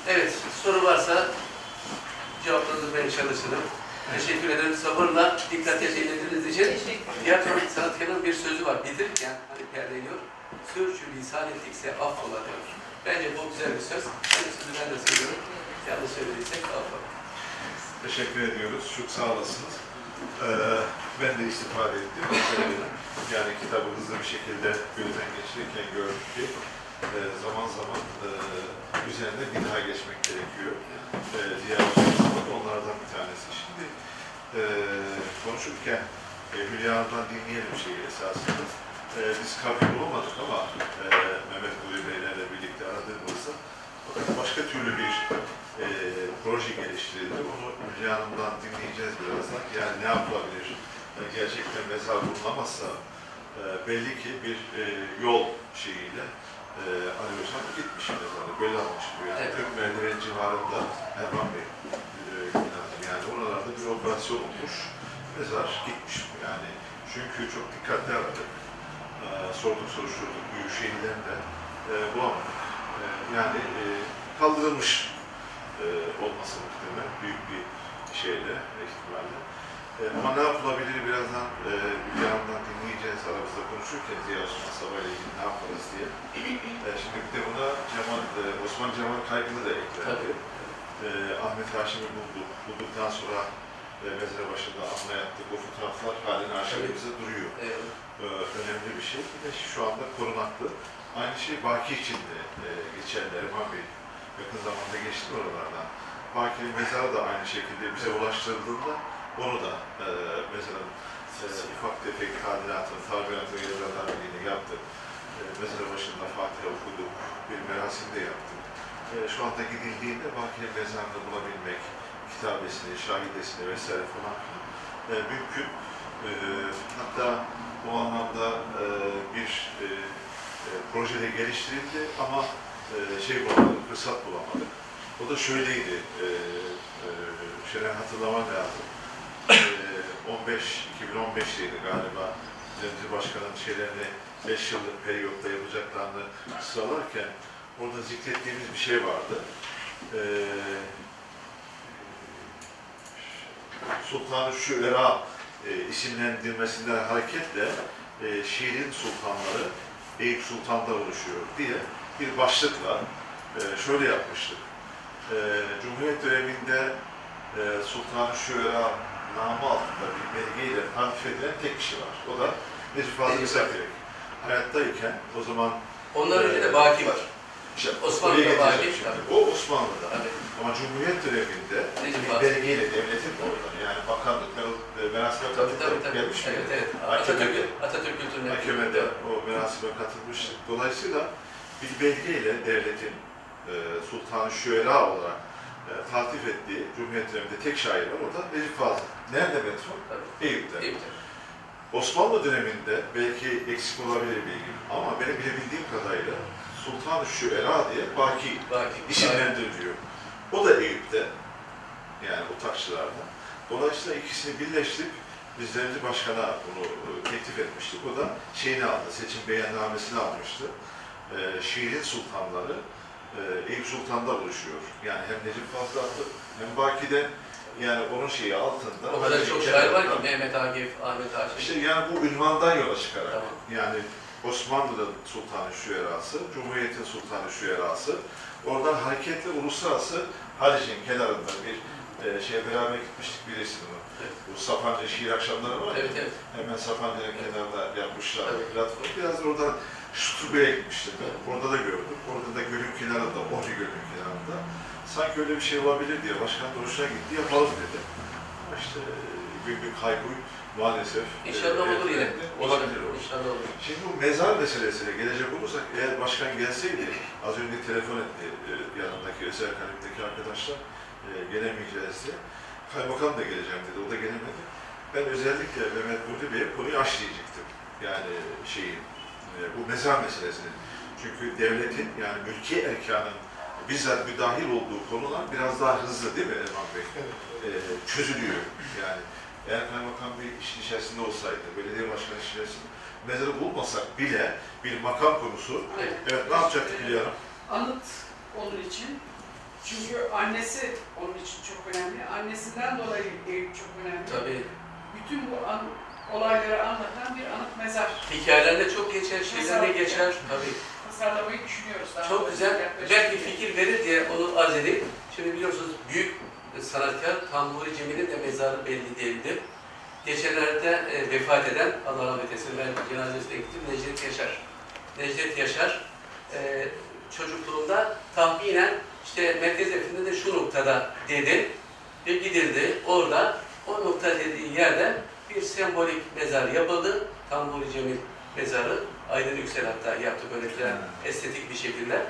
Evet, soru varsa cevaplarınızı ben çalışırım. Teşekkür ederim. Sabırla dikkate dinlediğiniz için. Tiyatro sanatkarının bir sözü var. Bitirirken hani perdeliyor. Sürçü lisan ettikse affola diyor. Bence bu güzel bir söz. Aynı sözü ben de söylüyorum. Yanlış söylediysek affola. Teşekkür ediyoruz. Çok sağ olasınız. Ee, ben de istifade ettim. Ee, yani kitabı hızlı bir şekilde gözden geçirirken gördüm ki e, zaman zaman e, üzerine bir daha geçmek gerekiyor. E, diğer onlardan bir tanesi. Şimdi e, konuşurken e, Hülya'dan dinleyelim şeyi esasında. Biz kabul bulamadık ama Mehmet Ulu Beylerle birlikte aradığımızda başka türlü bir e, proje geliştirildi. Onu Hülya Hanım'dan dinleyeceğiz birazdan. Yani ne yapılabilir? E, gerçekten mezar bulunamazsa e, belli ki bir e, yol şeyiyle e, Ali Hocam gitmiş mezarı. Böyle almış bu yani. Evet. Kök merdiven civarında Erman Bey e, operasyon olmuş. Mezar gitmiş yani. Çünkü çok dikkatli aradık. Ee, sorduk soruşturduk büyük şehirlerinde e, bulamadık. E, yani e, kaldırılmış e, olması muhtemelen büyük bir şeyle ihtimalle. E, ama ne yapılabilir birazdan e, bir yandan dinleyeceğiz aramızda konuşurken Ziya Osman Sabah ile ilgili ne yaparız diye. E, şimdi bir de buna Cemal, e, Osman Cemal Kaygılı da eklendi. E, Ahmet Haşim'i bulduk. Bulduktan sonra e, mezara başında anma yaptık. O fotoğraflar halen arşivimizde duruyor. E, E, önemli bir şey. Bir de şu anda korunaklı. Aynı şey Baki için de e, geçerli. Erman Bey yakın zamanda geçti oralardan. Baki'nin mezarı da aynı şekilde bize ulaştırıldığında onu da e, mezarın e, ufak tefek tadilatını, tamiratı ve yazarlar birliğini yaptık. E, mezar başında Fatiha okuduk, bir merasim de yaptık. E, şu anda gidildiğinde Baki'nin mezarını bulabilmek, kitabesini, şahidesini vesaire falan e, mümkün. E, hatta bu anlamda e, bir e, e, projede geliştirildi ama e, şey bulamadık, fırsat bulamadık. O da şöyleydi, e, e, Şeren hatırlaman lazım. E, 15, 2015'teydi galiba. Devlet Başkan'ın şeylerini 5 yıllık periyotta yapacaklarını sıralarken orada zikrettiğimiz bir şey vardı. E, Sultan-ı Şüera e, isimlendirmesinden hareketle e, şiirin sultanları Eyüp Sultan'da oluşuyor diye bir başlıkla e, şöyle yapmıştık. E, Cumhuriyet döneminde e, Sultan-ı Şüera namı altında bir belgeyle tarif edilen tek kişi var. O da Necip Fazıl Kısakürek. Hayattayken o zaman Ondan önce de Baki var. işte Osmanlı'da Baki. O Osmanlı'da. Tabii. Ama Cumhuriyet döneminde Necip bir belgeyle devletin oradan yani bakanlık ve merasime katılıp gelmiş Evet evet. Hakemede. Atatürk, Atatürk kültürüne. Mahkemede o merasime katılmıştık. Dolayısıyla bir belgeyle devletin e, Sultan-ı Şüera olarak e, tatif ettiği Cumhuriyet döneminde tek şair var. O da Necip Fazıl. Nerede metro? Tabii. Eyüp'te. Mi? Osmanlı döneminde belki eksik olabilir bilgim ama benim bilebildiğim kadarıyla Sultan-ı Şüera diye Baki Baki. isimlendiriliyor. O da Eyüp'te, yani o taşçılarda. Dolayısıyla ikisini birleştirip biz Devlet Başkan'a bunu e, teklif etmiştik. O da şeyini aldı, seçim beyannamesini almıştı. Ee, şiirin sultanları e, Eyüp Sultan'da oluşuyor. Yani hem Necip Fazıl hem Baki'de yani onun şeyi altında. O kadar çok şair var ki Mehmet Akif, Ahmet Haşim. İşte yani bu ünvandan yola çıkarak Tamam. yani Osmanlı'nın Sultanı Şüerası, Cumhuriyet'in Sultanı Şüerası, oradan hareketle uluslararası Haliç'in kenarında bir e, şeye beraber gitmiştik bilirsin bunu. Evet. Bu Sapanca şiir akşamları var ya, Evet evet. hemen Sapanca'nın kenarında yapmışlar Evet. platform. Biraz da oradan Şuturbe'ye gitmiştim. Orada da gördüm. Orada da gölün kenarında, Ohri Gölü'nün kenarında. Sanki öyle bir şey olabilir diye başkan da hoşuna gitti, yapalım dedi. Ama işte bir kaygı maalesef. İnşallah e, olur yine. e, Olabilir o. İnşallah olur. Şimdi bu mezar meselesine gelecek olursak, eğer başkan gelseydi, az önce telefon etti e, yanındaki özel kalemdeki arkadaşlar, e, gelemeyeceğiz diye. Kaymakam da geleceğim dedi, o da gelemedi. Ben özellikle Mehmet Burdi Bey'e konuyu aç diyecektim. Yani şeyi, e, bu mezar meselesini. Çünkü devletin, yani mülki erkanın bizzat müdahil olduğu konular biraz daha hızlı değil mi Erman Bey? E, çözülüyor yani. Eğer kaymakam bir işin içerisinde olsaydı, belediye başkanı işin içerisinde, mezarı bulmasak bile bir makam konusu. Evet. Evet, ne yapacaktık Hülya Hanım? Anıt onun için. Çünkü annesi onun için çok önemli. Annesinden dolayı Eyüp çok önemli. Tabii. Bütün bu an, olayları anlatan bir anıt mezar Hikayelerinde çok geçer, şeylerinde geçer. Tabii. tasarlamayı düşünüyoruz. Daha Çok güzel. Belki fikir verir diye onu arz edeyim. Şimdi biliyorsunuz büyük sanatkar Tamburi Cemil'in de mezarı belli değildi. Geçenlerde e, vefat eden, Allah rahmet eylesin, ben cenazesine gittim, Necdet Yaşar. Necdet Yaşar, e, çocukluğunda tahminen işte merkez evinde de şu noktada dedi ve gidildi. Orada o nokta dediği yerde bir sembolik mezar yapıldı. Tamburi Cemil mezarı. Aydın Yüksel hatta yaptı böyle güzel estetik bir şekilde.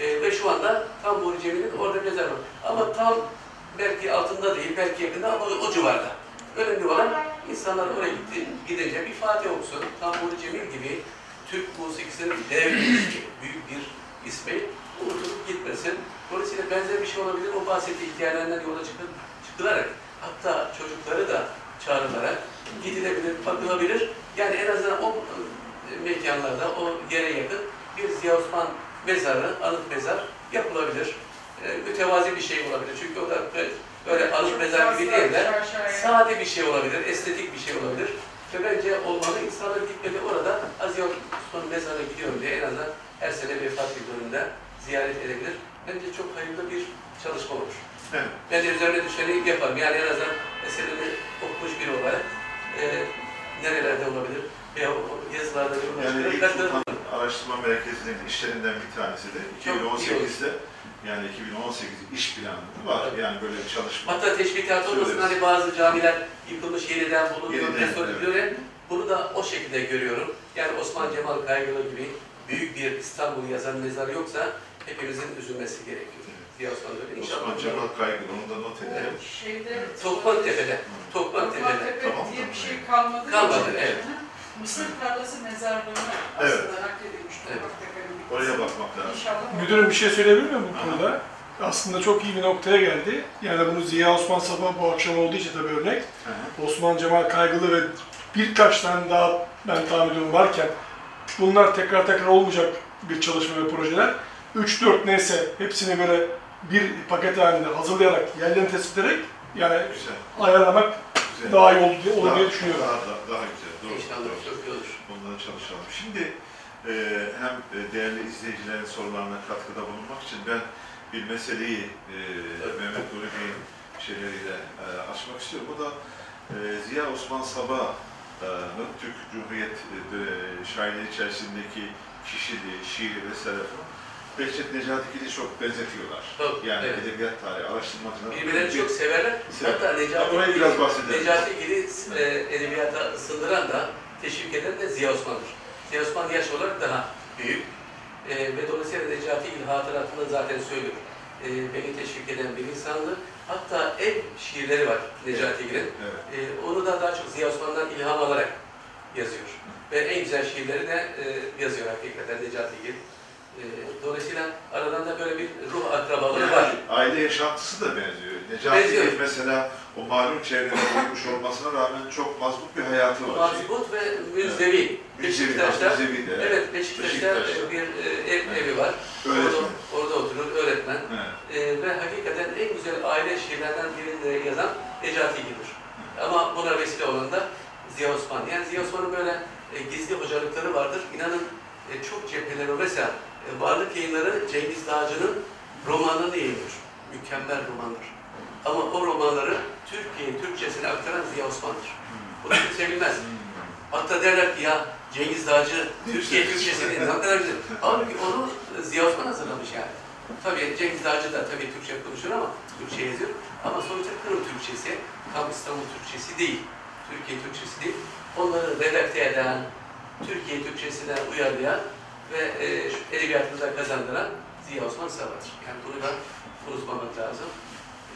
E, ve şu anda Tamburi Cemil'in orada mezarı var. Ama tam belki altında değil, belki yakında ama o, civarda. Önemli olan insanlar oraya gitti, gidince bir Fatih okusun. Tamburi Cemil gibi Türk musikisinin dev büyük bir ismi unutulup gitmesin. Dolayısıyla benzer bir şey olabilir. O bahsettiği hikayelerden yola çıkıp, çıkılarak hatta çocukları da çağrılarak gidilebilir, bakılabilir. Yani en azından o e, mekanlarda, o yere yakın bir Ziya Osman mezarı, anıt mezar yapılabilir. E, mütevazi bir şey olabilir. Çünkü o da böyle- böyle anıt Çok mezar gibi değil de sade bir şey olabilir, estetik bir şey olabilir. Ve bence olmalı. İnsanlar gitmedi orada Aziz Osman mezarına gidiyorum diye en azından her sene vefat yıllarında ziyaret edebilir. Bence çok hayırlı bir çalışma olur. Evet. Ben de üzerine düşeni yaparım. Yani en azından meseleni okumuş biri olarak e, nerelerde olabilir veya yazılarda bir Yani ilk Sultan Araştırma Merkezi'nin işlerinden bir tanesi de Çok iyi 2018'de yani 2018 iş planı var. Evet. Yani böyle bir çalışma. Hatta teşvikat olmasın hani bazı camiler yıkılmış yeniden bulunuyor, Yeniden, evet. ya. Bunu da o şekilde görüyorum. Yani Osman Cemal Kaygılı gibi büyük bir İstanbul yazan mezar yoksa hepimizin üzülmesi gerekiyor. Öyle. İnşallah. Osman Cemal Kaygılı onu da not edelim. Evet. Şeyde Toplantepe'de. Toplantepe'de. Toplantepe Tamam, diye bir tamam. şey kalmadı. Kalmadı, için. evet. Mısır tarlası mezarlığına Evet. aslında nakledilmiş Evet. Toplantepe'nin bir Oraya bakmak lazım. İnşallah Müdürüm bir şey söyleyebilir miyim bu Aha. konuda? Aslında çok iyi bir noktaya geldi. Yani bunu Ziya Osman Sabah bu akşam olduğu için tabii örnek. Hı hı. Osman Cemal Kaygılı ve birkaç tane daha ben tahmin ediyorum varken bunlar tekrar tekrar olmayacak bir çalışma ve projeler. 3-4 neyse hepsini böyle bir paket halinde hazırlayarak, yerlerini tespit ederek yani Güzel. ayarlamak Güzel. daha iyi olur diye, olur diye düşünüyorum. Daha, daha, daha güzel. Doğru. İnşallah doğru. çok iyi olur. Bunlara çalışalım. Şimdi e, hem e, değerli izleyicilerin sorularına katkıda bulunmak için ben bir meseleyi e, Mehmet Nuri Bey'in şeyleriyle e, açmak istiyorum. Bu da e, Ziya Osman Sabah'ın Türk Cumhuriyet e, şairliği içerisindeki kişiliği, şiiri vesaire falan Behçet Necatigil'i çok benzetiyorlar. Tabii, Yani evet. edebiyat tarihi araştırmacılar. Birbirlerini çok severler. Sever. Hatta Necati Oraya biraz bahsedelim. Necati Gil'i e, edebiyata ısındıran da, teşvik eden de Ziya Osman'dır. Ziya Osman yaş olarak daha büyük. E, ve dolayısıyla Necati Gil hatıratında zaten söylüyor. E, beni teşvik eden bir insandı. Hatta ev şiirleri var Necati Gil'in. Evet. E, onu da daha çok Ziya Osman'dan ilham alarak yazıyor. Ve en güzel şiirleri de e, yazıyor hakikaten Necati Gil. E, dolayısıyla aralarında böyle bir ruh akrabalığı var. Yani aile yaşantısı da benziyor. Necati Benziyor. Mesela o malum çevrede bulunmuş olmasına rağmen çok mazbut bir hayatı var. Mazbut ve müzevi. Müzevi, Beşiktaş'ta, müzevi de. evet Beşiktaş'ta Beşiktaş'ta. bir e, ev, Evet. evi var. Öğretmen. Orada, orada oturur, öğretmen. Evet. E, ve hakikaten en güzel aile şiirlerden birini yazan Necati Gil'dir. Ama buna vesile olan da Ziya Osman. Yani Ziya Osman'ın böyle e, gizli hocalıkları vardır. İnanın e, çok cepheleri. Mesela e, Varlık Yayınları Cengiz Dağcı'nın romanını yayınlıyor. Mükemmel romandır. Ama o romanları Türkiye Türkçesine aktaran Ziya Osman'dır. Bunu kimse bilmez. Hatta derler ki ya Cengiz Dağcı Türkiye Türkçesini ne kadar güzel. Halbuki onu Ziya Osman hazırlamış yani. Tabii Cengiz Dağcı da tabii Türkçe konuşuyor ama Türkçe yazıyor. Ama sonuçta Kırım Türkçesi, tam İstanbul Türkçesi değil. Türkiye Türkçesi değil. Onları redakte eden, Türkiye Türkçesine uyarlayan ve e, edebiyatımıza kazandıran Ziya Osman Sabahtır. Yani bunu da unutmamak lazım.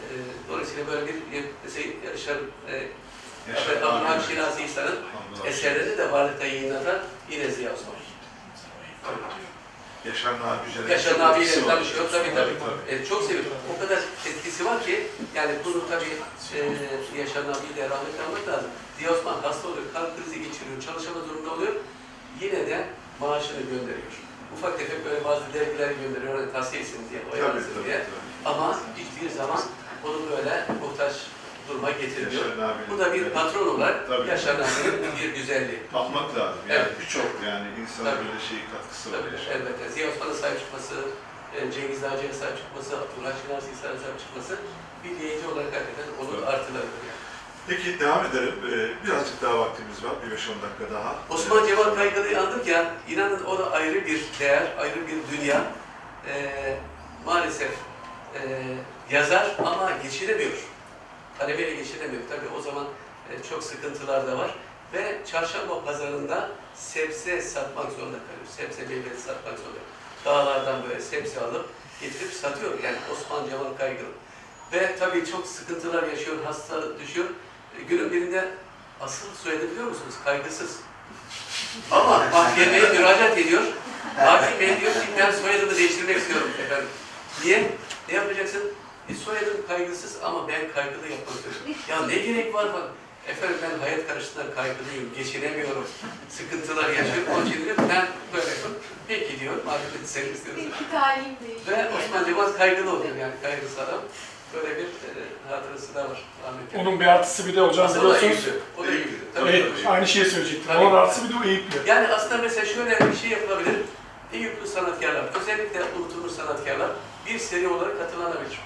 E, dolayısıyla böyle bir Yaşar e, Yaşar Abdülhamid Nabi. Şinasi İhsan'ın Hamdullah. eserlerini de varlıkta yayınlatan yine Ziya Osman. Yaşar Nabi Yücel'in Yaşar çok Nabi ile etkisi var. tanışıyor tabii tabii. tabii. E, çok seviyorum. O kadar etkisi var ki yani bunu tabii e, Yaşar Nabi'yi de rahmetle almak lazım. Ziya Osman hasta oluyor, kalp krizi geçiriyor, çalışamaz durumda oluyor. Yine de maaşını gönderiyor. Ufak tefek böyle bazı dergiler gönderiyor, hani tavsiye etsin diye, oyalansın diye. tabii. Ama hiçbir zaman onu böyle muhtaç duruma Nabi'nin- Bu da bir Evet. patron olarak Tabii. Yaşar bir güzelliği. Bakmak lazım. Yani Evet. birçok yani insana Tabii. böyle şey katkısı var. Tabii, Yaşar. elbette. Ziya Osman'a sahip çıkması, e, Cengiz Dağcı'ya sahip çıkması, Abdullah İhsan'a sahip çıkması bir yayıncı olarak hakikaten onun Evet. artılarıdır yani. Peki devam edelim. Ee, birazcık daha vaktimiz var. Bir 5-10 dakika daha. Osman Ee, Cemal Kaygılı'yı andık ya, inanın o da ayrı bir değer, ayrı bir dünya. Ee, maalesef e, yazar ama geçinemiyor. Talebeyle geçinemiyor. Tabii o zaman e, çok sıkıntılar da var. Ve çarşamba pazarında sebze satmak zorunda kalıyor. Sebze meyvesi satmak zorunda. Dağlardan böyle sebze alıp getirip satıyor. Yani Osman Cemal Kaygılı. Ve tabii çok sıkıntılar yaşıyor, hasta düşüyor. E, Günün birinde asıl soyadı biliyor musunuz? Kaygısız. Ama mahkemeye müracaat ediyor. Hakim bey diyor ki ben soyadımı değiştirmek istiyorum efendim. Niye? Ne yapacaksın? E, soyadım kaygısız ama ben kaygılı yapmak istiyorum. Ya ne gerek var bak. Efendim ben hayat karşısında kaygılıyım, geçinemiyorum, sıkıntılar yaşıyorum. Onun için ben böyle yapıyorum. Peki diyor, madem sen istiyorsun. Peki talim değil. Ve Osman Cemal kaygılı oluyor yani kaygısı adam. Böyle bir e, hatırası da var. Rahmetli. Onun bir artısı bir de hocam Aslında o da biliyorsunuz. O da Eyüplü. Tabii, tabii. aynı şeyi söyleyecektim. Tabii. Onun artısı bir de o Eyüplü. Yani aslında mesela şöyle bir şey yapılabilir. Eyüplü sanatkarlar, özellikle unutulmuş sanatkarlar bir seri olarak katılanabilir.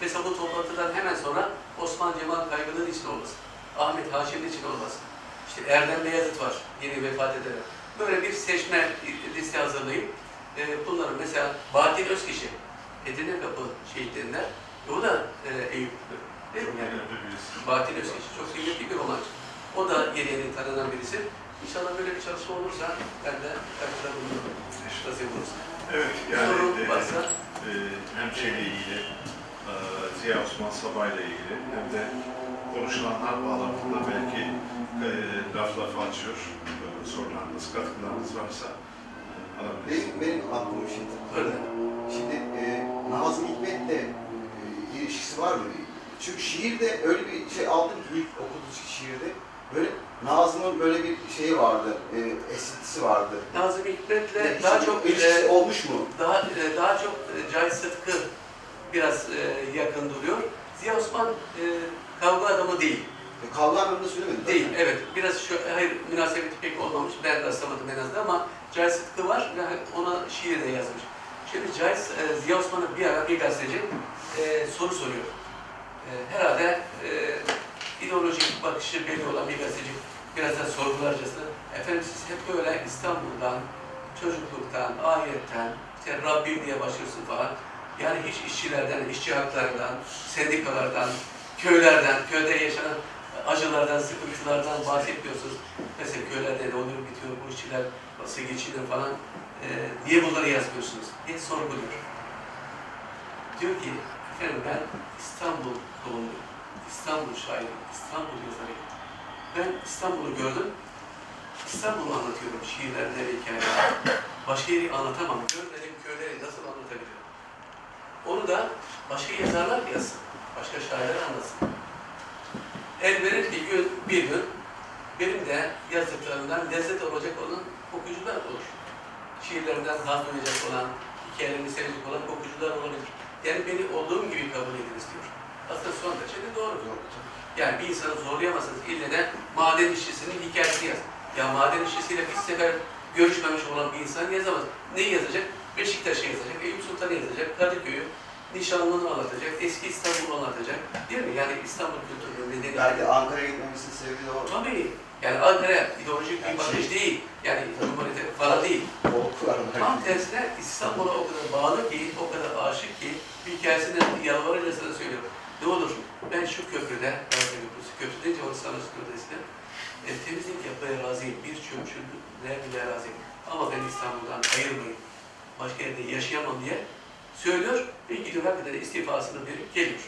Mesela bu toplantıdan hemen sonra Osman Cemal Kaygılı'nın için olmasın. Ahmet Haşim'in için olmasın. İşte Erdem Beyazıt var, yeni vefat eden. Böyle bir seçme liste hazırlayıp e, bunların mesela Bahattin Özkişi, Edirne Kapı şehitlerinden, o da e, Eyüplü. Değil mi? Yani Önemli birisi. Bahattin Özkeş çok kıymetli bir romancı. O da yeni yeni tanınan birisi. İnşallah böyle bir çalışma olursa ben de katkıda bulunurum. Nasip olursa. Evet, yani Sorun e, varsa e, hem şeyle ilgili, e, Ziya Osman Sabah ile ilgili hem de konuşulanlar bağlamında belki e, laf laf açıyor. E, sorularınız, katkılarınız varsa. Benim, benim aklım şimdi. öyle. Şimdi e, Nazım Hikmet'le e, ilişkisi var mı? Çünkü şiirde öyle bir şey aldım ki ilk okuduğum şiirde böyle Nazım'ın böyle bir şeyi vardı, e, esintisi vardı. Nazım Hikmet'le Yani daha çok ilişkisi e, olmuş mu? daha e, daha çok e, Cahit Sıtkı biraz e, yakın duruyor. Ziya Osman e, kavga adamı değil. E, kavga anlamında söylemedim. Değil, evet. Biraz şu, hayır münasebeti pek olmamış. Ben rastlamadım en azından ama Cahit Sıtkı var ve ona şiir de yazmış. Şimdi Cahit, e, Ziya Osman'a bir ara bir gazeteci e, soru soruyor. E, herhalde e, ideolojik bakışı belli olan bir gazeteci biraz da sorgularcasına efendim siz hep böyle İstanbul'dan, çocukluktan, ahiretten, işte Rabbim diye başlıyorsun falan. Yani hiç işçilerden, işçi haklarından, sendikalardan, köylerden, köyde yaşanan acılardan, sıkıntılardan bahsetmiyorsunuz. Mesela köylerde ne oluyor, bitiyor, bu işçiler nasıl geçinir falan. E, niye bunları yazmıyorsunuz diye sorguluyor. Diyor ki, efendim ben İstanbul doğumluyum, İstanbul şairim, İstanbul yazarıyım. Ben İstanbul'u gördüm, İstanbul'u anlatıyorum şiirlerimde ve hikayelerinde. Başka yeri anlatamam. Görmedim köyleri nasıl anlatabilirim? Onu da başka yazarlar yazsın, başka şairler anlatsın. El verir ki gün, bir gün benim de yazdıklarımdan lezzet olacak olan okuyucular olur. Şiirlerimden haz duyacak olan, hikayelerimi sevecek olan okuyucular olabilir. Yani beni olduğum gibi kabul ediniz diyor. Aslında son derece de doğru. Yani bir insanı zorlayamazsınız. İlle de maden işçisinin hikayesini yaz. Ya maden işçisiyle bir sefer görüşmemiş olan bir insan yazamaz. Neyi yazacak? Beşiktaş'ı yazacak, Eyüp Sultan'ı yazacak, Kadıköy'ü, Nişanlı'nı anlatacak, eski İstanbul'u anlatacak. Değil mi? Yani İstanbul kültürünün nedeni. Belki Ankara'ya gitmemesinin sebebi de o. Tabii. Yani Ankara'ya ideolojik bir bakış değil. Yani Cumhuriyeti falan değil. Tam tersine İstanbul'a o kadar bağlı ki, o kadar aşık ki bir hikayesini yalvarırcasına söylüyor. Ne olur ben şu köprüde, Gazi Köprüsü, köprü deyince orası anlaşılıyor eskiden. E, temizlik yapmaya razıyım, bir çöpçülüğe bile razıyım. Ama ben İstanbul'dan ayırmayın, başka yerde yaşayamam diye söylüyor ve gidiyor hakikaten istifasını verip geliyor.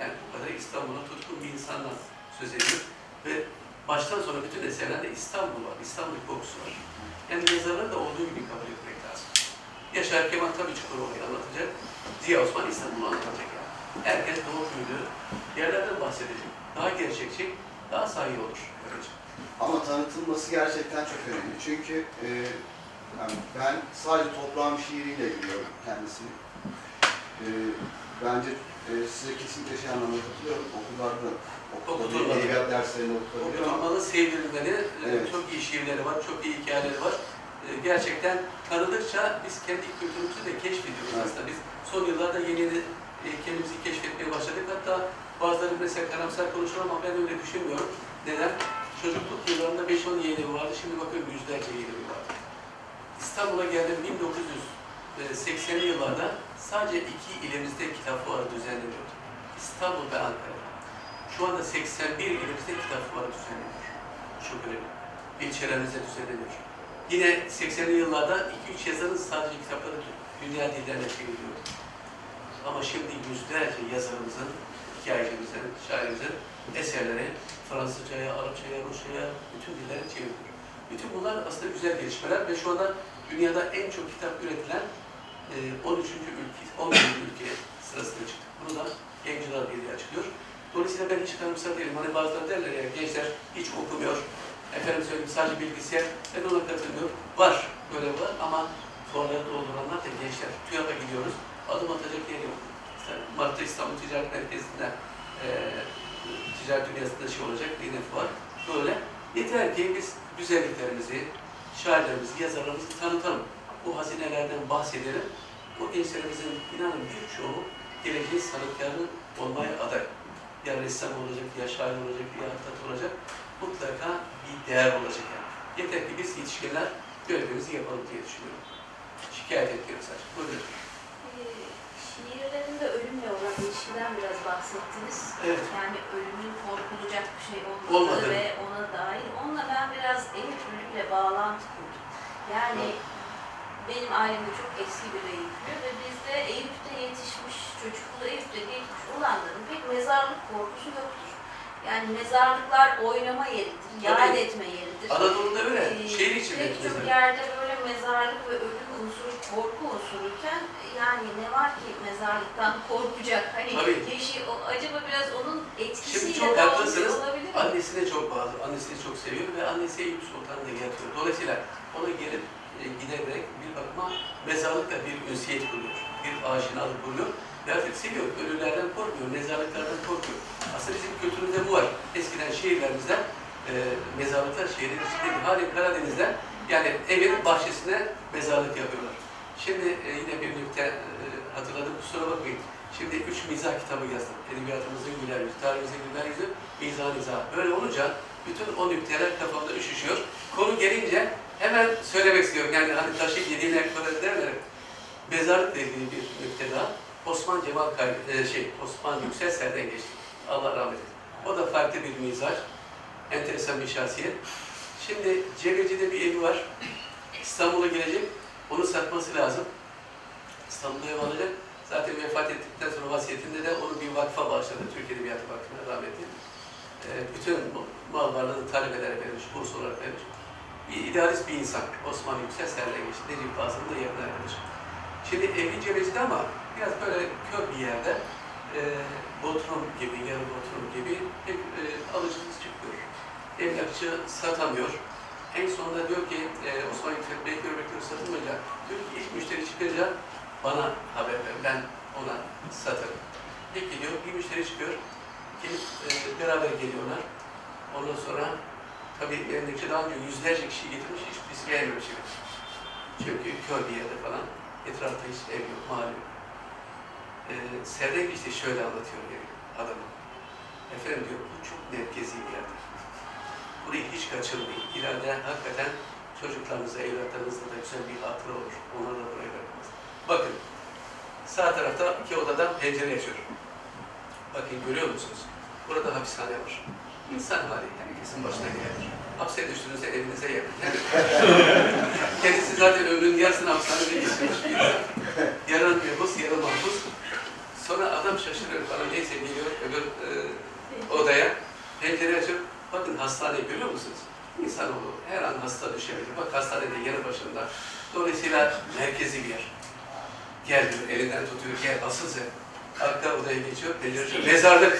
Yani bu kadar İstanbul'a tutkun bir insandan söz ediyor ve baştan sona bütün eserlerde İstanbul var, İstanbul kokusu var. Yani yazarları da olduğu gibi kabul etmek lazım. Yaşar Kemal tabii Çukurova'yı anlatacak. Ziya Osman İstanbul'u anlatacak yani. Herkes doğu büyüdüğü yerlerden bahsedecek. Daha gerçekçi, daha sahi olur. Ama tanıtılması gerçekten çok önemli. Çünkü e, yani ben sadece toprağım şiiriyle biliyorum kendisini. E, bence e, size kesinlikle şey anlamda katılıyorum. Okullarda okutulmalı. Edebiyat derslerinde okutulabiliyor ama Okutulmalı, sevdirilmeli. Ee, Evet. Çok iyi şiirleri var, çok iyi hikayeleri var. Ee, Gerçekten tanıdıkça biz kendi kültürümüzü de keşfediyoruz Evet. aslında. Biz son yıllarda yeni yeni e, kendimizi keşfetmeye başladık. Hatta bazıları mesela karamsar konuşur ama ben öyle düşünmüyorum. Neden? Çocukluk yıllarında 5-10 yeğenim vardı. Şimdi bakıyorum yüzlerce yeğenim var. İstanbul'a geldim 1980'li yıllarda sadece iki ilimizde kitap fuarı düzenleniyordu. İstanbul ve Ankara. Şu anda 81 ilimizde kitap fuarı düzenleniyor. Çok önemli. İlçelerimizde düzenleniyor. Yine 80'li yıllarda 2-3 yazarın sadece kitapları dünya dillerine çevriliyordu. Ama şimdi yüzlerce yazarımızın, hikayecimizin, şairimizin eserleri Fransızcaya, Arapçaya, Rusçaya, bütün dillere çevriliyor. Bütün bunlar aslında güzel gelişmeler ve şu anda dünyada en çok kitap üretilen e, 13. ülke, 11. ülke sırasında çıktık. Bunu da Gençler Birliği açıklıyor. Dolayısıyla ben hiç karamsar değilim. Hani bazıları derler ya gençler hiç okumuyor. Efendim söyleyeyim sadece bilgisayar. Ben ona katılmıyorum. Var. Böyle var ama fuarları dolduranlar da gençler. TÜYAP'a gidiyoruz. Adım atacak yer yok. Mart'ta İstanbul Ticaret Merkezi'nde eee ticaret dünyasında şey olacak. Yine fuar. Böyle. Yeter ki biz güzelliklerimizi, şairlerimizi, yazarlarımızı tanıtalım. Bu hazinelerden bahsedelim. Bu gençlerimizin inanın birçoğu geleceğin sanatkarı olmaya aday. Ya ressam olacak, ya şair olacak, ya atat olacak. Mutlaka bir değer olacak yani. Yeter ki biz yetişkinler görevimizi yapalım diye düşünüyorum. Şikayet etmiyorum sadece. Buyurun. Ee, Şiirlerinde ölümle olan ilişkiden biraz bahsettiniz. Evet. Yani ölümün korkulacak bir şey olmadığı Olmadı. ve ona dair. Onunla ben biraz Eyüp ölümüyle bağlantı kurdum. Yani benim ailemde çok eski bir Eyüplü ve bizde Eyüp'te yetişmiş, çocukluğu Eyüp'te geçmiş olanların pek mezarlık korkusu yoktur. Yani mezarlıklar oynama yeridir, yad etme yeridir. Anadolu'da öyle. Ee, Şehir içinde. Pek çok mesela. yerde böyle mezarlık ve ölüm unsuru, korku unsuruyken yani ne var ki mezarlıktan korkacak? Hani Tabii. kişi o, acaba biraz onun etkisiyle Şimdi çok haklısınız. Annesine çok bağlı, annesini çok seviyor ve annesi Eyüp Sultan'da yatıyor. Dolayısıyla ona gelip giderek bir bakıma mezarlıkla bir ünsiyet kuruyor, bir aşinalık kuruyor. Ve artık seviyor, ölülerden korkmuyor, mezarlıklardan korkmuyor. Aslında bizim kültürümüzde bu var. Eskiden şehirlerimizde e, mezarlıklar şehrin içindeydi. Hali Karadeniz'de yani evin bahçesine mezarlık yapıyorlar. Şimdi e, yine bir nükte e, hatırladım, kusura bakmayın. Şimdi üç mizah kitabı yazdım. Edebiyatımızın güler yüzü, tarihimizin güler yüzü, mizah mizah. Böyle olunca bütün o nükteler kafamda üşüşüyor. Konu gelince hemen söylemek istiyorum. Yani hani taşı yediğine kadar derler. Mezarlıkla ilgili bir daha. Osman Cemal Kay e, şey, Osman Yüksel Serden geçti. Allah rahmet eylesin. O da farklı bir mizaj. Enteresan bir şahsiyet. Şimdi Cebeci'de bir evi var. İstanbul'a gelecek. Onu satması lazım. İstanbul'a ev alacak. Zaten vefat ettikten sonra vasiyetinde de onu bir vakfa bağışladı. Türk Edebiyatı Vakfı'na rahmetli. Ee, bütün mal varlığını talebelere vermiş, burs olarak vermiş. Bir idealist bir insan. Osman Yüksel Serlengeç. Necip Fazıl'ın da yakın arkadaşı. Şimdi evli Cebeci'de ama biraz böyle kör bir yerde. E, Bodrum gibi, yarı Bodrum gibi hep e, alıcımız çıkıyor. Emlakçı satamıyor. En sonunda diyor ki e, Osman Yüksel bekliyor bekliyor satılmayacak. Diyor ki ilk müşteri çıkınca bana haber ver, ben ona satarım. Peki diyor, bir müşteri çıkıyor. Gelip e, beraber geliyorlar. Ondan sonra tabii emlakçı daha önce yüzlerce kişi getirmiş, hiçbirisi beğenmemiş. gibi. Çünkü kör bir yerde falan. Etrafta hiç ev yok, yok. Ee, Serdar işte şöyle anlatıyor yani adamı. Efendim diyor, bu çok merkezi bir yerdir. Burayı hiç kaçırmayın. İleride hakikaten çocuklarınıza, evlatlarınızla da güzel bir hatıra olur. Onlar da buraya bırakmaz. Bakın, sağ tarafta iki odadan pencere açıyor. Bakın görüyor musunuz? Burada hapishane var. İnsan hali, herkesin başına gelir. Hapse düştüğünüzde evinize yakın. Kendisi zaten ömrünün yarısını hapishanede geçirmiş bir insan. Yarın mebus, yarın mahpus. Sonra adam şaşırıyor falan. Neyse geliyor öbür e, odaya. Pencere açıp, bakın hastaneyi görüyor musunuz? İnsanoğlu her an hasta düşebilir. Bak hastanede yanı başında. Dolayısıyla merkezi bir yer. Gel diyor, elinden tutuyor, gel asıl sen. Arka odaya geçiyor, pencere açıyor. Mezarlık.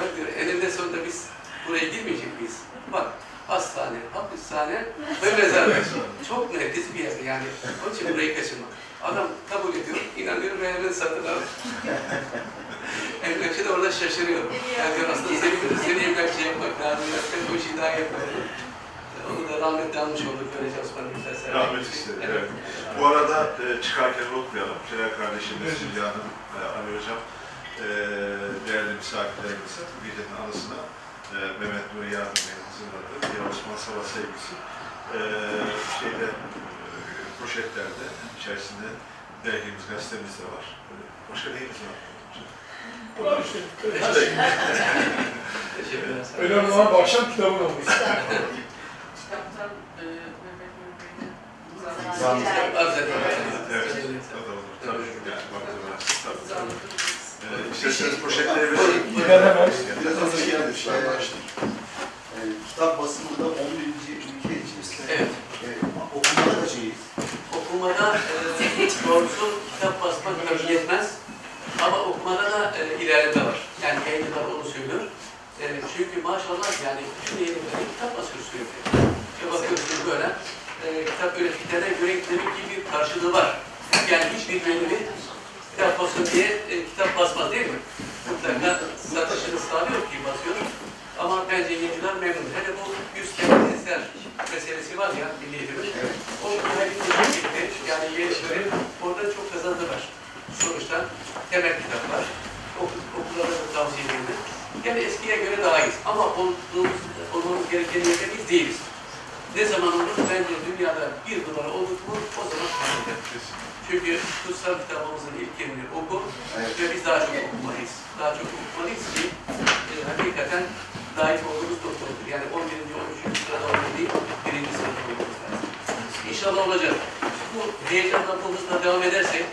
Bak diyor, eninde sonunda biz buraya girmeyecek miyiz? Bak, hastane, hapishane ve mezarlık. Çok merkezi bir yer yani. Onun için burayı kaçırmak. Adam kabul ediyor, inanıyor ve hemen satın alıyor. Emlakçı da orada şaşırıyor. Yani diyor, aslında seni, seni emlakçı yapmak lazım. Sen bu işi daha yapmadın. Onu da rahmetli almış olduk böylece Osman Güzel. Rahmet istedi. Evet. Bu arada e, çıkarken unutmayalım. Celal kardeşimiz, Hülya Hanım, e, Ali Hocam, e, değerli misafirlerimize bu gecenin anısına e, Mehmet Nuri Yardım Bey'in hazırladığı bir Osman Sava sevgisi e, şeyde e, poşetlerde içerisinde dergimiz, gazetemiz de var. Başka neyimiz var? Bunlar işte. Önemli olan bu akşam kitabın olması. Kitaptan e, Mehmet Nur Bey'in Zamanı. Az evet. Tabii, tabii. E. E, kitap basımında 11. ülke içerisinde. Evet. E, okumada da şeyiz. Okumada e, doğrusu kitap basmak tabii yetmez. okumada da e, ilerleme var. Yani yayıncılar onu söylüyor. E, çünkü maşallah yani bütün yayıncılar kitap basıyor sürekli. Bakıyorsunuz böyle e, kitap ürettiklerine göre demek ki bir karşılığı var. Yani hiçbir yayıncı kitap basın diye e, kitap basmaz değil mi? Mutlaka satışını sağlıyor ki basıyor. Ama bence yayıncılar memnun. Hele bu yüz kere eser meselesi var ya milli eğitimin. O özellikle gitti. Yani yayıncıları orada çok kazandılar. Sonuçta temel kitaplar, okul, okullarda da tavsiye edildi. Yani eskiye göre daha iyiyiz. Ama olduğumuz, olmamız gereken yerde biz değiliz. Ne zaman olur? Bence dünyada bir numara olduk mu o zaman kazanacak. Çünkü kutsal kitabımızın ilk emri oku Evet. ve biz daha çok okumalıyız. Daha çok okumalıyız ki e, hakikaten layık olduğumuz doktordur. Yani 11. 13. sırada olmalı değil, birinci sırada olmamız lazım. İnşallah olacak. Bu heyecanla hızla devam edersek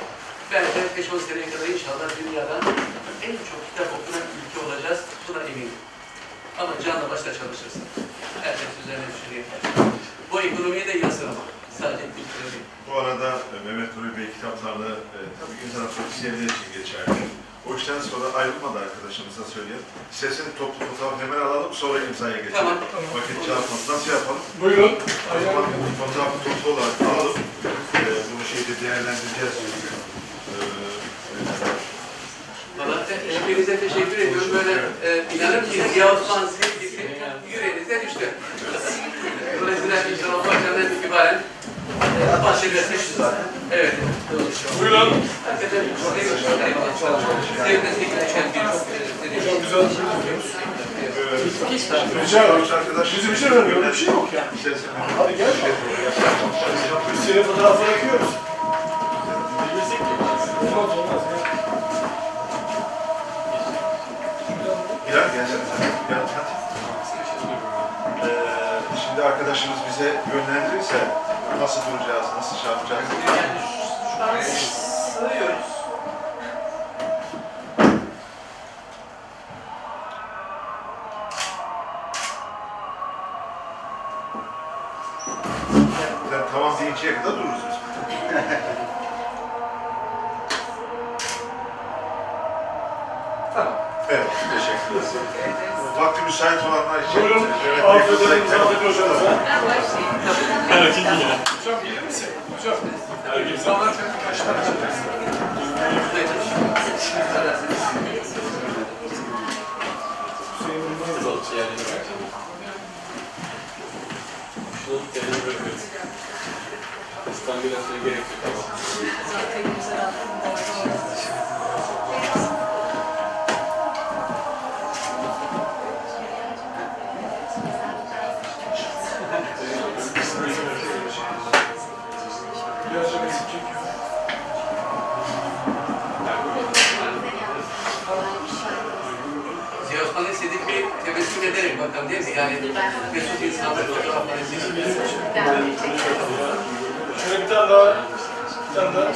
belki 5-10 seneye kadar inşallah dünyada en çok kitap okunan ülke olacağız. Buna eminim. Ama canla başla çalışırsın. Herkes üzerine düşeni yapar. Bu ekonomiye de yansıramak. Sadece kültüre değil. Bu arada e, Mehmet Nuri Bey kitaplarını e, tabii ki insan pratisyenler için geçerli. O işten sonra ayrılmadı arkadaşımıza söyleyelim. Sesini toplu fotoğraf hemen alalım sonra imzaya geçelim. Tamam. Vakit çarpmasın. Nasıl yapalım? Buyurun. O zaman fotoğrafı toplu olarak alalım. E, bunu şeyde değerlendireceğiz çünkü. E, Valla hepinize teşekkür ediyorum. Böyle e, inanın ki Ziya Osman sevgisi yüreğinize düştü. Dolayısıyla inşallah başlarından itibaren e, başlayacak. Evet. Buyurun. Hakikaten sevmesi gereken bir Çok güzel Rica ederim. Bizim için önemli. Öyle bir şey yok. İstersen. Hadi gel. Biz senin fotoğrafını yapıyoruz. Olmaz olmaz. Şimdi arkadaşımız bize yönlendirirse nasıl duracağız, nasıl şey yapacağız? Şu an sığıyoruz. Sen tamam deyinceye kadar müsait olanlar için. Buyurun. Evet, Afiyet evet, olsun. Afiyet hocanıza. Ben başlayayım. Hocam gelir misin? Hocam. Herkes zaman kaç tane İstanbul'a gerek yok ama. Zaten güzel anladım. İstediği bir tebessüm ederek bakalım değil mi? Yani Mesut insanlar fotoğrafları Şöyle bir tane daha. Bir tane daha.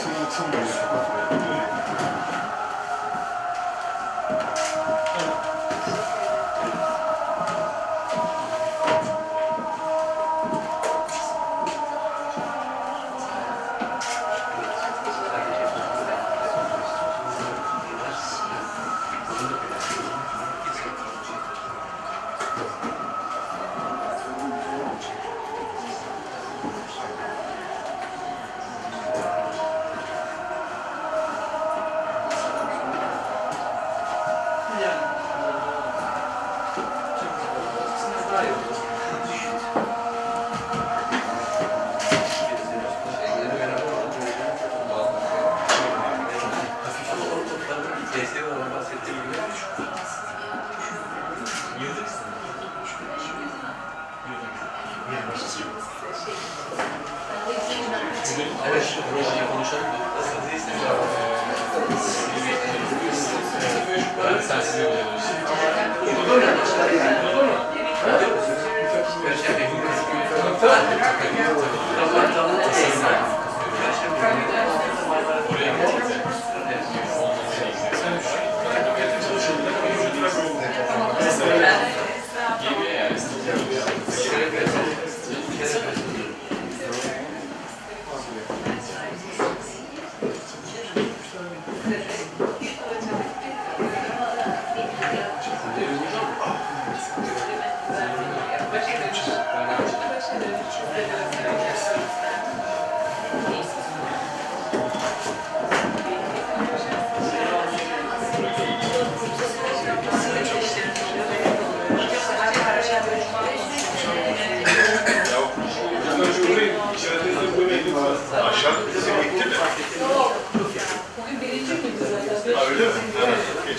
Ama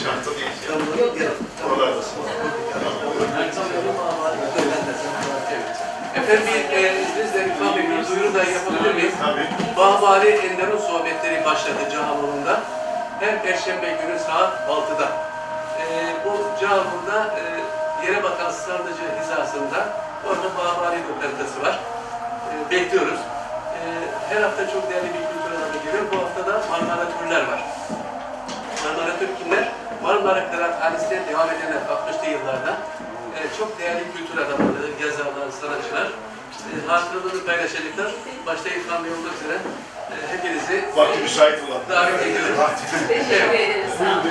Hafta değil. Yok yok. Oralardasın. Efendim bir e, izninizle İkram Bey bir duyuru da yapabilir miyim? Tabii. Bağbari Enderun sohbetleri başladı Cağaloğlu'nda. Her Perşembe günü saat 6'da. E, bu Cağaloğlu'nda e, yere bakan Sardıcı hizasında orada Bağbari lokantası var. E, bekliyoruz. E, her hafta çok değerli bir kültür adamı geliyor. Bu hafta da Marmara Türler var. Marmara Kıraathanesi'ne devam edenler 60'lı yıllarda. E, çok değerli kültür adamları, yazarlar, sanatçılar. E, hatıralarını paylaşacaklar. Başta İlhan Bey olmak üzere e, hepinizi Vakti müsait olan. davet ediyoruz. Teşekkür ederiz. Sağ olun.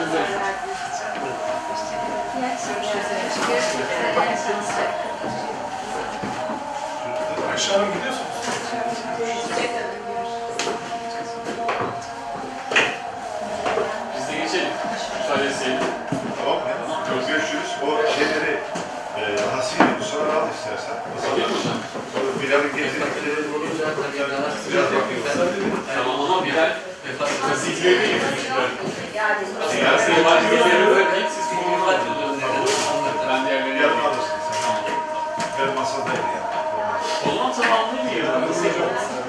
Aşağı mı gidiyorsunuz? İstersen. Geliyor mu hocam? Sonra Bilal'in getirdikleri biraz bakıyoruz. Tamam ama Bilal Gazetecileri Siyasi partileri öğrendik. Siz konuyu Ben diğerlerini Yarın yapayım. alırsın sen. Ben masadayım ya. O zaman tamamlayayım ya.